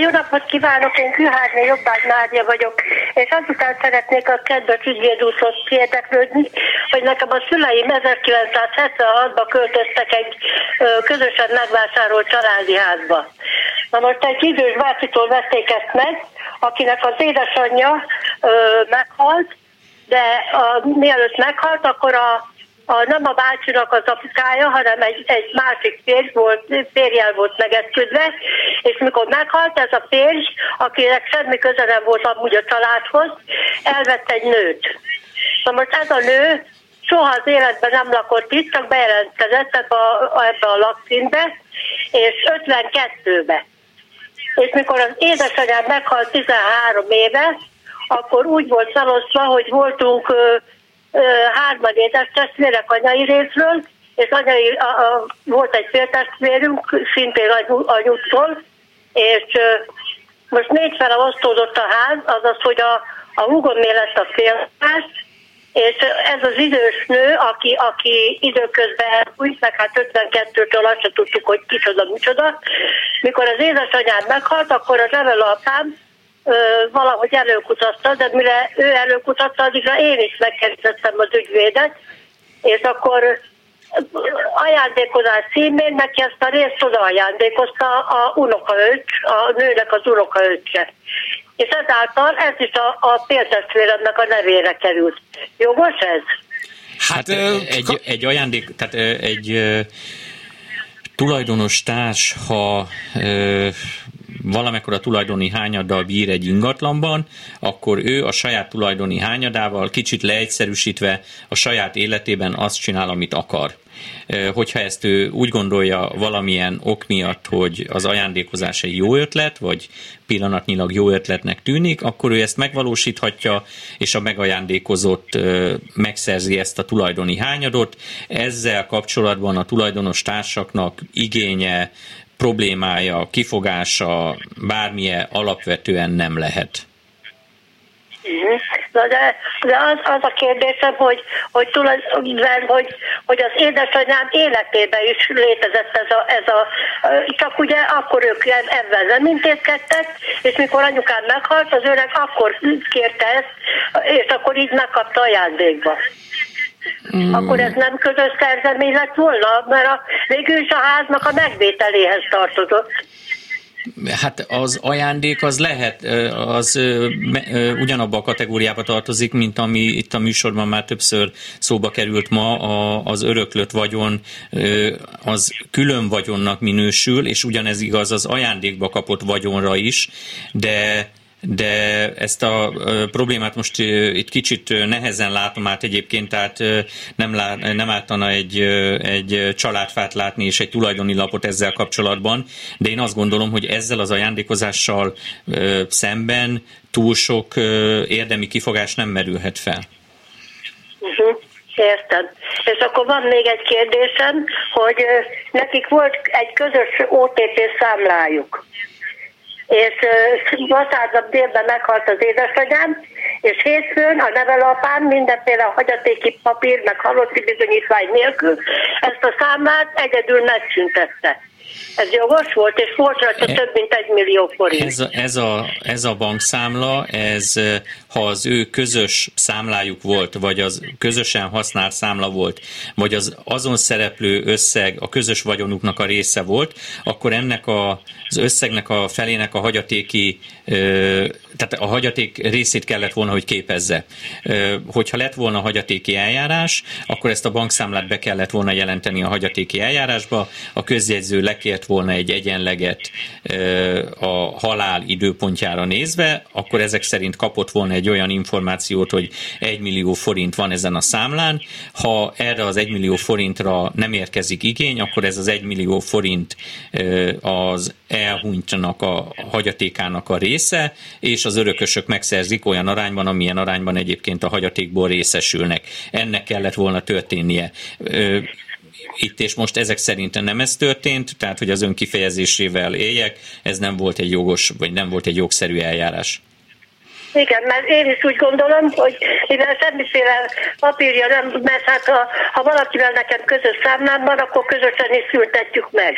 G: Jó napot kívánok, én Kőhárné Jobbágy Nádia vagyok, és azután szeretnék a kedves ügyvédúszhoz érdeklődni, hogy nekem a szüleim 1976-ban költöztek egy közösen megvásárolt családi házba. Na most egy idős bácsitól vették ezt meg, akinek az édesanyja ö, meghalt, de a, mielőtt meghalt, akkor a a, nem a bácsinak az apukája, hanem egy, egy másik férj volt, férjel volt megesküdve, és mikor meghalt ez a férj, akinek semmi köze nem volt amúgy a családhoz, elvett egy nőt. Na most ez a nő soha az életben nem lakott itt, csak bejelentkezett ebbe a, ebbe a lakszínbe, és 52-be. és mikor az édesanyám meghalt 13 éve, akkor úgy volt felosztva, hogy voltunk hárman édes testvérek anyai részről, és anyai, a, a, volt egy féltestvérünk, szintén anyuttól, és most négy fele osztódott a ház, azaz, hogy a, a húgomné lett a félház, és ez az idős nő, aki, aki időközben úgy, meg hát 52-től azt se tudtuk, hogy kicsoda, micsoda. Mikor az édesanyám meghalt, akkor az apám ö, valahogy előkutatta, de mire ő előkutatta, addigra én is megkezdettem az ügyvédet, és akkor ajándékozás címén neki ezt a részt oda ajándékozta a unokaöcs, a nőnek az unokaöccse. És ezáltal ez is a, a féltestvéremnek a nevére került. Jogos ez?
C: Hát, hát egy, egy ajándék, tehát egy tulajdonos társ, ha valamekkora tulajdoni hányaddal bír egy ingatlanban, akkor ő a saját tulajdoni hányadával kicsit leegyszerűsítve a saját életében azt csinál, amit akar hogyha ezt ő úgy gondolja valamilyen ok miatt, hogy az ajándékozás egy jó ötlet, vagy pillanatnyilag jó ötletnek tűnik, akkor ő ezt megvalósíthatja, és a megajándékozott megszerzi ezt a tulajdoni hányadot. Ezzel kapcsolatban a tulajdonos társaknak igénye, problémája, kifogása, bármilyen alapvetően nem lehet.
G: Na de, de az, az a kérdésem, hogy, hogy, tulajdonképpen, hogy, hogy az édesanyám életében is létezett ez a, ez a csak ugye akkor ők ebben nem intézkedtek, és mikor anyukám meghalt, az öreg akkor kérte ezt, és akkor így megkapta ajándékba. Mm. Akkor ez nem közös szerzemény lett volna, mert a, végül is a háznak a megvételéhez tartozott.
C: Hát az ajándék az lehet, az ugyanabba a kategóriába tartozik, mint ami itt a műsorban már többször szóba került ma, az öröklött vagyon, az külön vagyonnak minősül, és ugyanez igaz az ajándékba kapott vagyonra is, de de ezt a problémát most itt kicsit nehezen látom át egyébként, tehát nem, lá, nem ártana egy, egy családfát látni és egy tulajdoni lapot ezzel kapcsolatban, de én azt gondolom, hogy ezzel az ajándékozással szemben túl sok érdemi kifogás nem merülhet fel.
G: Uh-huh. Értem. És akkor van még egy kérdésem, hogy nekik volt egy közös OTP számlájuk és vasárnap délben meghalt az édesanyám, és hétfőn a nevelapám mindenféle hagyatéki papír, meg halotti bizonyítvány nélkül ezt a számlát egyedül megszüntette. Ez jogos volt, és volt rajta e, több mint egy millió forint.
C: Ez a, ez, a, ez a bankszámla, ez ha az ő közös számlájuk volt, vagy az közösen használt számla volt, vagy az azon szereplő összeg a közös vagyonuknak a része volt, akkor ennek a, az összegnek a felének a hagyatéki tehát a hagyaték részét kellett volna, hogy képezze. Hogyha lett volna hagyatéki eljárás, akkor ezt a bankszámlát be kellett volna jelenteni a hagyatéki eljárásba, a közjegyző lekért volna egy egyenleget a halál időpontjára nézve, akkor ezek szerint kapott volna egy olyan információt, hogy 1 millió forint van ezen a számlán. Ha erre az 1 millió forintra nem érkezik igény, akkor ez az 1 millió forint az elhunytnak a hagyatékának a része, és az örökösök megszerzik olyan arányban, amilyen arányban egyébként a hagyatékból részesülnek. Ennek kellett volna történnie itt és most ezek szerint nem ez történt, tehát hogy az önkifejezésével éljek, ez nem volt egy jogos, vagy nem volt egy jogszerű eljárás.
G: Igen, mert én is úgy gondolom, hogy mivel semmiféle papírja nem, mert hát ha, ha valakivel nekem közös számlám van, akkor közösen is szültetjük meg.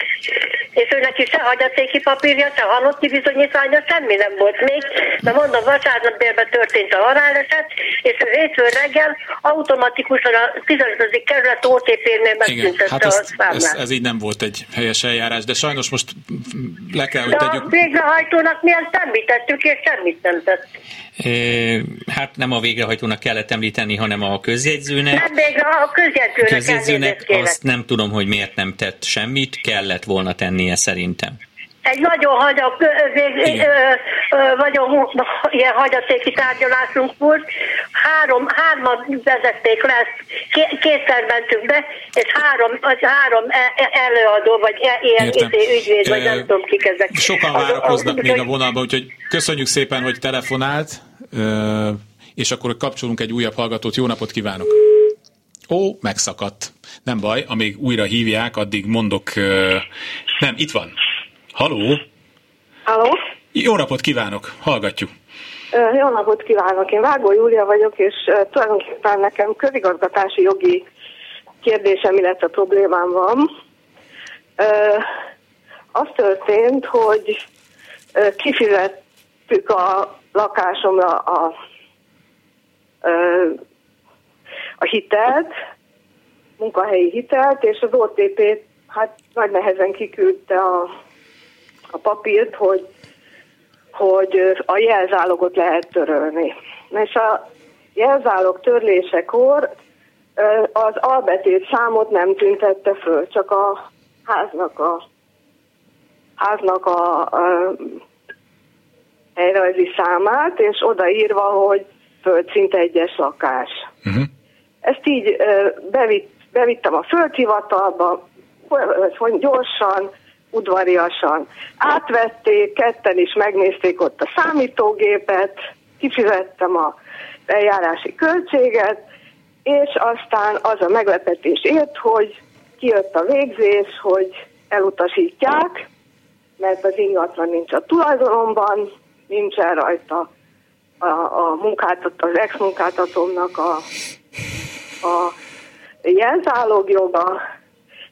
G: És ő neki se hagyatéki papírja, se halotti bizonyítványa, semmi nem volt még, de mondom, vasárnap délben történt a haláleset, és ő hétfőn reggel automatikusan a 15. kerület OTP-nél megszüntette hát a számlát. Ez,
B: ez, így nem volt egy helyes eljárás, de sajnos most le kell, hogy tegyük.
G: a végrehajtónak mi ezt említettük, és semmit nem tett.
C: Hát nem a végrehajtónak kellett említeni, hanem a közjegyzőnek.
G: Nem végre, a közjegyzőnek,
C: közjegyzőnek azt nem tudom, hogy miért nem tett semmit, kellett volna tennie szerintem.
G: Egy nagyon hagyok, vagyok, *laughs* ilyen hagyatéki tárgyalásunk volt. Három, hárman vezették le, kétszer mentünk be, és három, három e, e, előadó, vagy e, ilyen izé, ügyvéd, vagy nem tudom kik ezek.
B: Sokan várakoznak még a vonalban, úgyhogy köszönjük szépen, hogy telefonált, és akkor kapcsolunk egy újabb hallgatót. Jó napot kívánok! Ó, megszakadt. Nem baj, amíg újra hívják, addig mondok... Nem, itt van. Haló?
H: Haló?
B: Jó napot kívánok, hallgatjuk.
H: Jó napot kívánok, én Vágó Júlia vagyok, és tulajdonképpen nekem közigazgatási jogi kérdésem, illetve problémám van. Az történt, hogy kifizettük a lakásomra a, a hitelt, munkahelyi hitelt, és az OTP hát nagy nehezen kiküldte a a papírt, hogy, hogy a jelzálogot lehet törölni. És a jelzálog törlésekor az albetét számot nem tüntette föl, csak a háznak a háznak a, a helyrajzi számát, és odaírva, hogy földszint egyes lakás. Uh-huh. Ezt így bevitt, bevittem a földhivatalba, hogy gyorsan, udvariasan. Átvették, ketten is megnézték ott a számítógépet, kifizettem a eljárási költséget, és aztán az a meglepetés ért, hogy kijött a végzés, hogy elutasítják, mert az ingatlan nincs a tulajdonomban, nincsen rajta a, a munkáltat, az ex-munkáltatómnak a, a jelzálogjoga,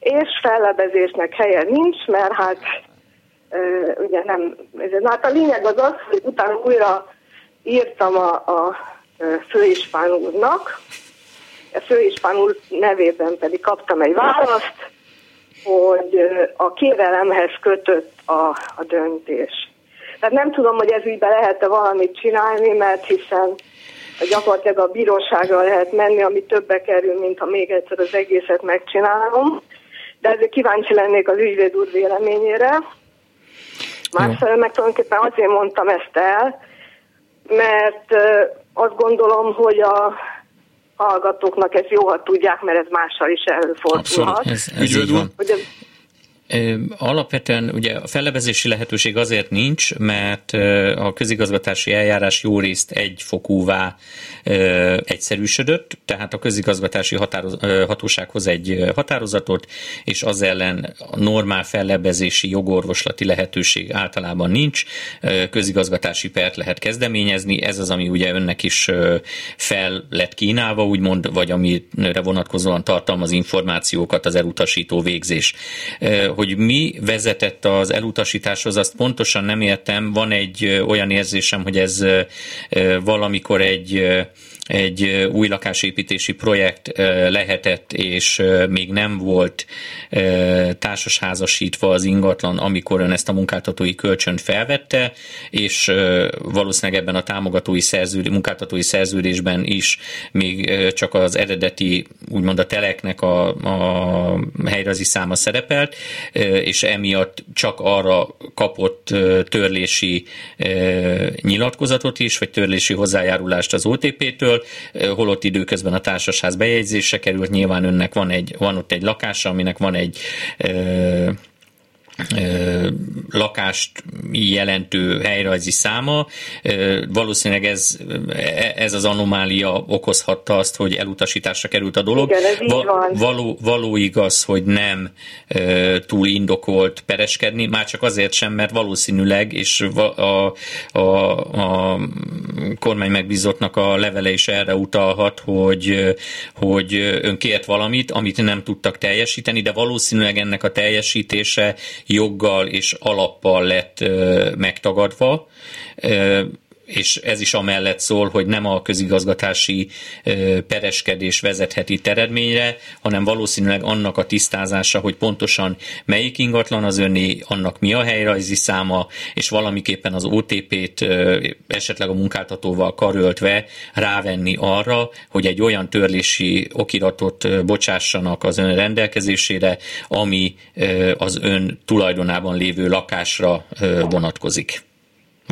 H: és fellebezésnek helye nincs, mert hát ugye nem, na hát a lényeg az az, hogy utána újra írtam a, a főispán úrnak, a főispán úr nevében pedig kaptam egy választ, hogy a kérelemhez kötött a, a döntés. Tehát nem tudom, hogy ez ügyben lehet-e valamit csinálni, mert hiszen gyakorlatilag a bíróságra lehet menni, ami többe kerül, mint ha még egyszer az egészet megcsinálom de ezért kíváncsi lennék az ügyvéd úr véleményére. Másfelől meg tulajdonképpen azért mondtam ezt el, mert azt gondolom, hogy a hallgatóknak ez jó, ha tudják, mert ez mással is előfordulhat. Abszolút, ez,
C: ez így van. Hogy ez Alapvetően ugye a fellebezési lehetőség azért nincs, mert a közigazgatási eljárás jó részt egyfokúvá egyszerűsödött, tehát a közigazgatási határoz, hatósághoz egy határozatot, és az ellen a normál fellebezési jogorvoslati lehetőség általában nincs, közigazgatási pert lehet kezdeményezni, ez az, ami ugye önnek is fel lett kínálva, úgymond, vagy amire vonatkozóan tartalmaz információkat az elutasító végzés hogy mi vezetett az elutasításhoz, azt pontosan nem értem. Van egy olyan érzésem, hogy ez valamikor egy egy új lakásépítési projekt lehetett, és még nem volt társasházasítva az ingatlan, amikor ön ezt a munkáltatói kölcsönt felvette, és valószínűleg ebben a támogatói szerződés, munkáltatói szerződésben is még csak az eredeti, úgymond a teleknek a, a helyrazi száma szerepelt, és emiatt csak arra kapott törlési nyilatkozatot is, vagy törlési hozzájárulást az OTP-től, holott időközben a társasház bejegyzése került, nyilván önnek van, egy, van ott egy lakása, aminek van egy lakást jelentő helyrajzi száma. Valószínűleg ez, ez az anomália okozhatta azt, hogy elutasításra került a dolog.
H: Igen, ez Va-
C: való, való igaz, hogy nem túl indokolt pereskedni, már csak azért sem, mert valószínűleg, és a, a, a, a kormány megbízottnak a levele is erre utalhat, hogy, hogy ön kért valamit, amit nem tudtak teljesíteni, de valószínűleg ennek a teljesítése joggal és alappal lett megtagadva. És ez is amellett szól, hogy nem a közigazgatási pereskedés vezetheti itt eredményre, hanem valószínűleg annak a tisztázása, hogy pontosan melyik ingatlan az önné, annak mi a helyrajzi száma, és valamiképpen az OTP-t esetleg a munkáltatóval karöltve rávenni arra, hogy egy olyan törlési okiratot bocsássanak az ön rendelkezésére, ami az ön tulajdonában lévő lakásra vonatkozik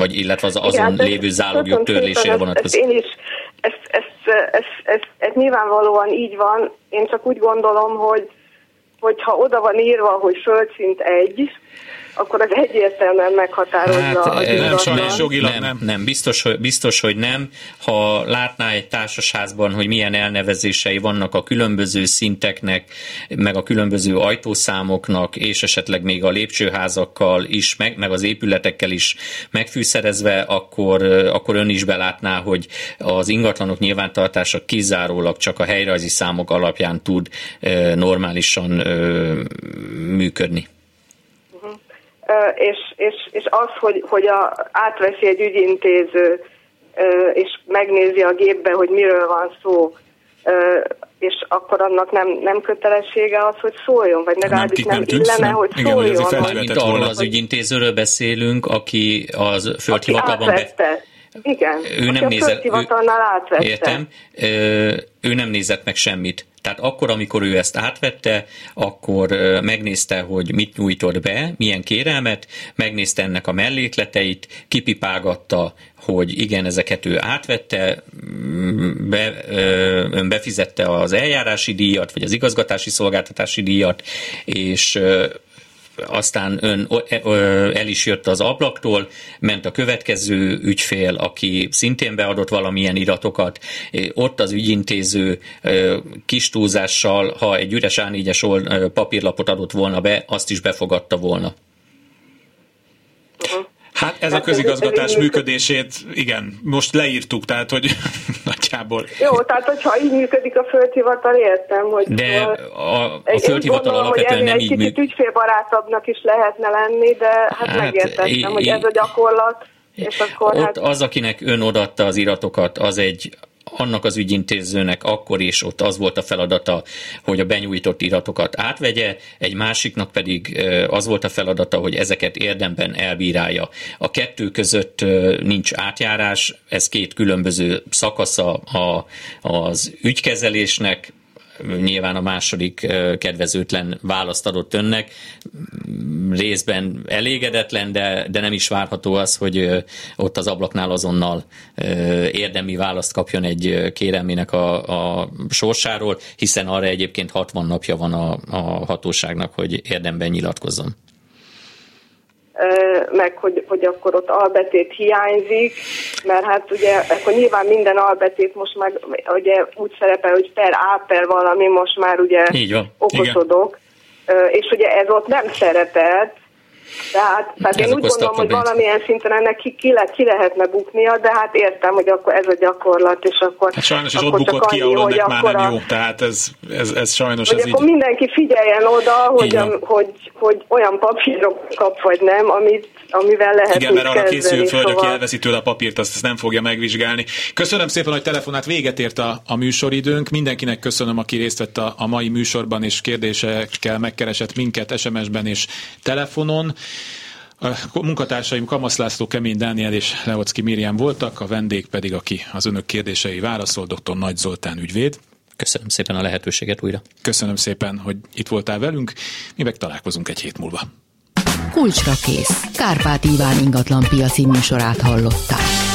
C: vagy illetve az azon Igen, lévő zálogjog törlésére vonatkozik.
H: Én is, ez, ez, ez, ez, ez nyilvánvalóan így van, én csak úgy gondolom, hogy hogyha oda van írva, hogy földszint egy, akkor az egyértelműen meghatározza hát, az
B: nem, sajnos jogilag nem.
C: Nem, nem biztos, hogy, biztos, hogy nem. Ha látná egy társasházban, hogy milyen elnevezései vannak a különböző szinteknek, meg a különböző ajtószámoknak, és esetleg még a lépcsőházakkal is, meg, meg az épületekkel is megfűszerezve, akkor, akkor ön is belátná, hogy az ingatlanok nyilvántartása kizárólag csak a helyrajzi számok alapján tud normálisan működni
H: és, és, és az, hogy, hogy a, átveszi egy ügyintéző, és megnézi a gépbe, hogy miről van szó, és akkor annak nem, nem kötelessége az, hogy szóljon, vagy legalábbis nem, nem illene, hogy Igen, szóljon.
C: Igen, mint arról az ügyintézőről beszélünk, aki az földhivatalban...
H: Be... Igen,
C: ő nem nézett, ő,
H: átvette.
C: Értem, ő nem nézett meg semmit. Tehát akkor, amikor ő ezt átvette, akkor megnézte, hogy mit nyújtott be, milyen kérelmet, megnézte ennek a mellékleteit, kipipálgatta, hogy igen, ezeket ő átvette, mm, be, ön befizette az eljárási díjat, vagy az igazgatási szolgáltatási díjat, és aztán ön el is jött az ablaktól, ment a következő ügyfél, aki szintén beadott valamilyen iratokat, ott az ügyintéző kis túlzással, ha egy üres A4-es papírlapot adott volna be, azt is befogadta volna.
B: Uh-huh. Hát ez a közigazgatás működését, igen, most leírtuk, tehát hogy nagyjából.
H: Jó, tehát hogyha így működik a földhivatal, értem, hogy...
C: De a, a földhivatal alapvetően nem így
H: működik. Ügyfélbarátabbnak is lehetne lenni, de hát, hát megértettem, hogy ez a gyakorlat. És akkor
C: ott hát... az, akinek ön odatta az iratokat, az egy annak az ügyintézőnek akkor is ott az volt a feladata, hogy a benyújtott iratokat átvegye, egy másiknak pedig az volt a feladata, hogy ezeket érdemben elbírálja. A kettő között nincs átjárás, ez két különböző szakasza a, az ügykezelésnek, nyilván a második kedvezőtlen választ adott önnek. Részben elégedetlen, de, de nem is várható az, hogy ott az ablaknál azonnal érdemi választ kapjon egy kérelmének a, a sorsáról, hiszen arra egyébként 60 napja van a, a hatóságnak, hogy érdemben nyilatkozzon
H: meg hogy, hogy akkor ott albetét hiányzik, mert hát ugye akkor nyilván minden albetét most meg ugye úgy szerepel, hogy per A per valami, most már ugye
C: Így van.
H: okosodok, Igen. és ugye ez ott nem szerepelt, tehát, tehát én úgy gondolom, hogy valamilyen szinten ennek ki, ki, le, ki lehetne buknia, de hát értem, hogy akkor ez a gyakorlat, és akkor...
B: Hát sajnos is ott bukott ki, ahol ennek már nem a, jó, tehát ez, ez, ez sajnos
H: hogy
B: ez
H: akkor így... mindenki figyeljen oda, hogy, a, hogy, hogy olyan papírok kap, vagy nem, amit, amivel lehet
B: Igen, mert arra készül föl, szóval... aki elveszi tőle a papírt, azt, azt nem fogja megvizsgálni. Köszönöm szépen, hogy telefonát véget ért a, a műsoridőnk. Mindenkinek köszönöm, aki részt vett a, a mai műsorban, és kérdésekkel megkeresett minket SMS-ben és telefonon. A munkatársaim Kamasz László, Kemény Dániel és Leocki Miriam voltak, a vendég pedig, aki az önök kérdései válaszol, dr. Nagy Zoltán ügyvéd.
C: Köszönöm szépen a lehetőséget újra.
B: Köszönöm szépen, hogy itt voltál velünk. Mi meg találkozunk egy hét múlva.
A: Kulcsra kész. Kárpát Iván ingatlan piaci műsorát hallották.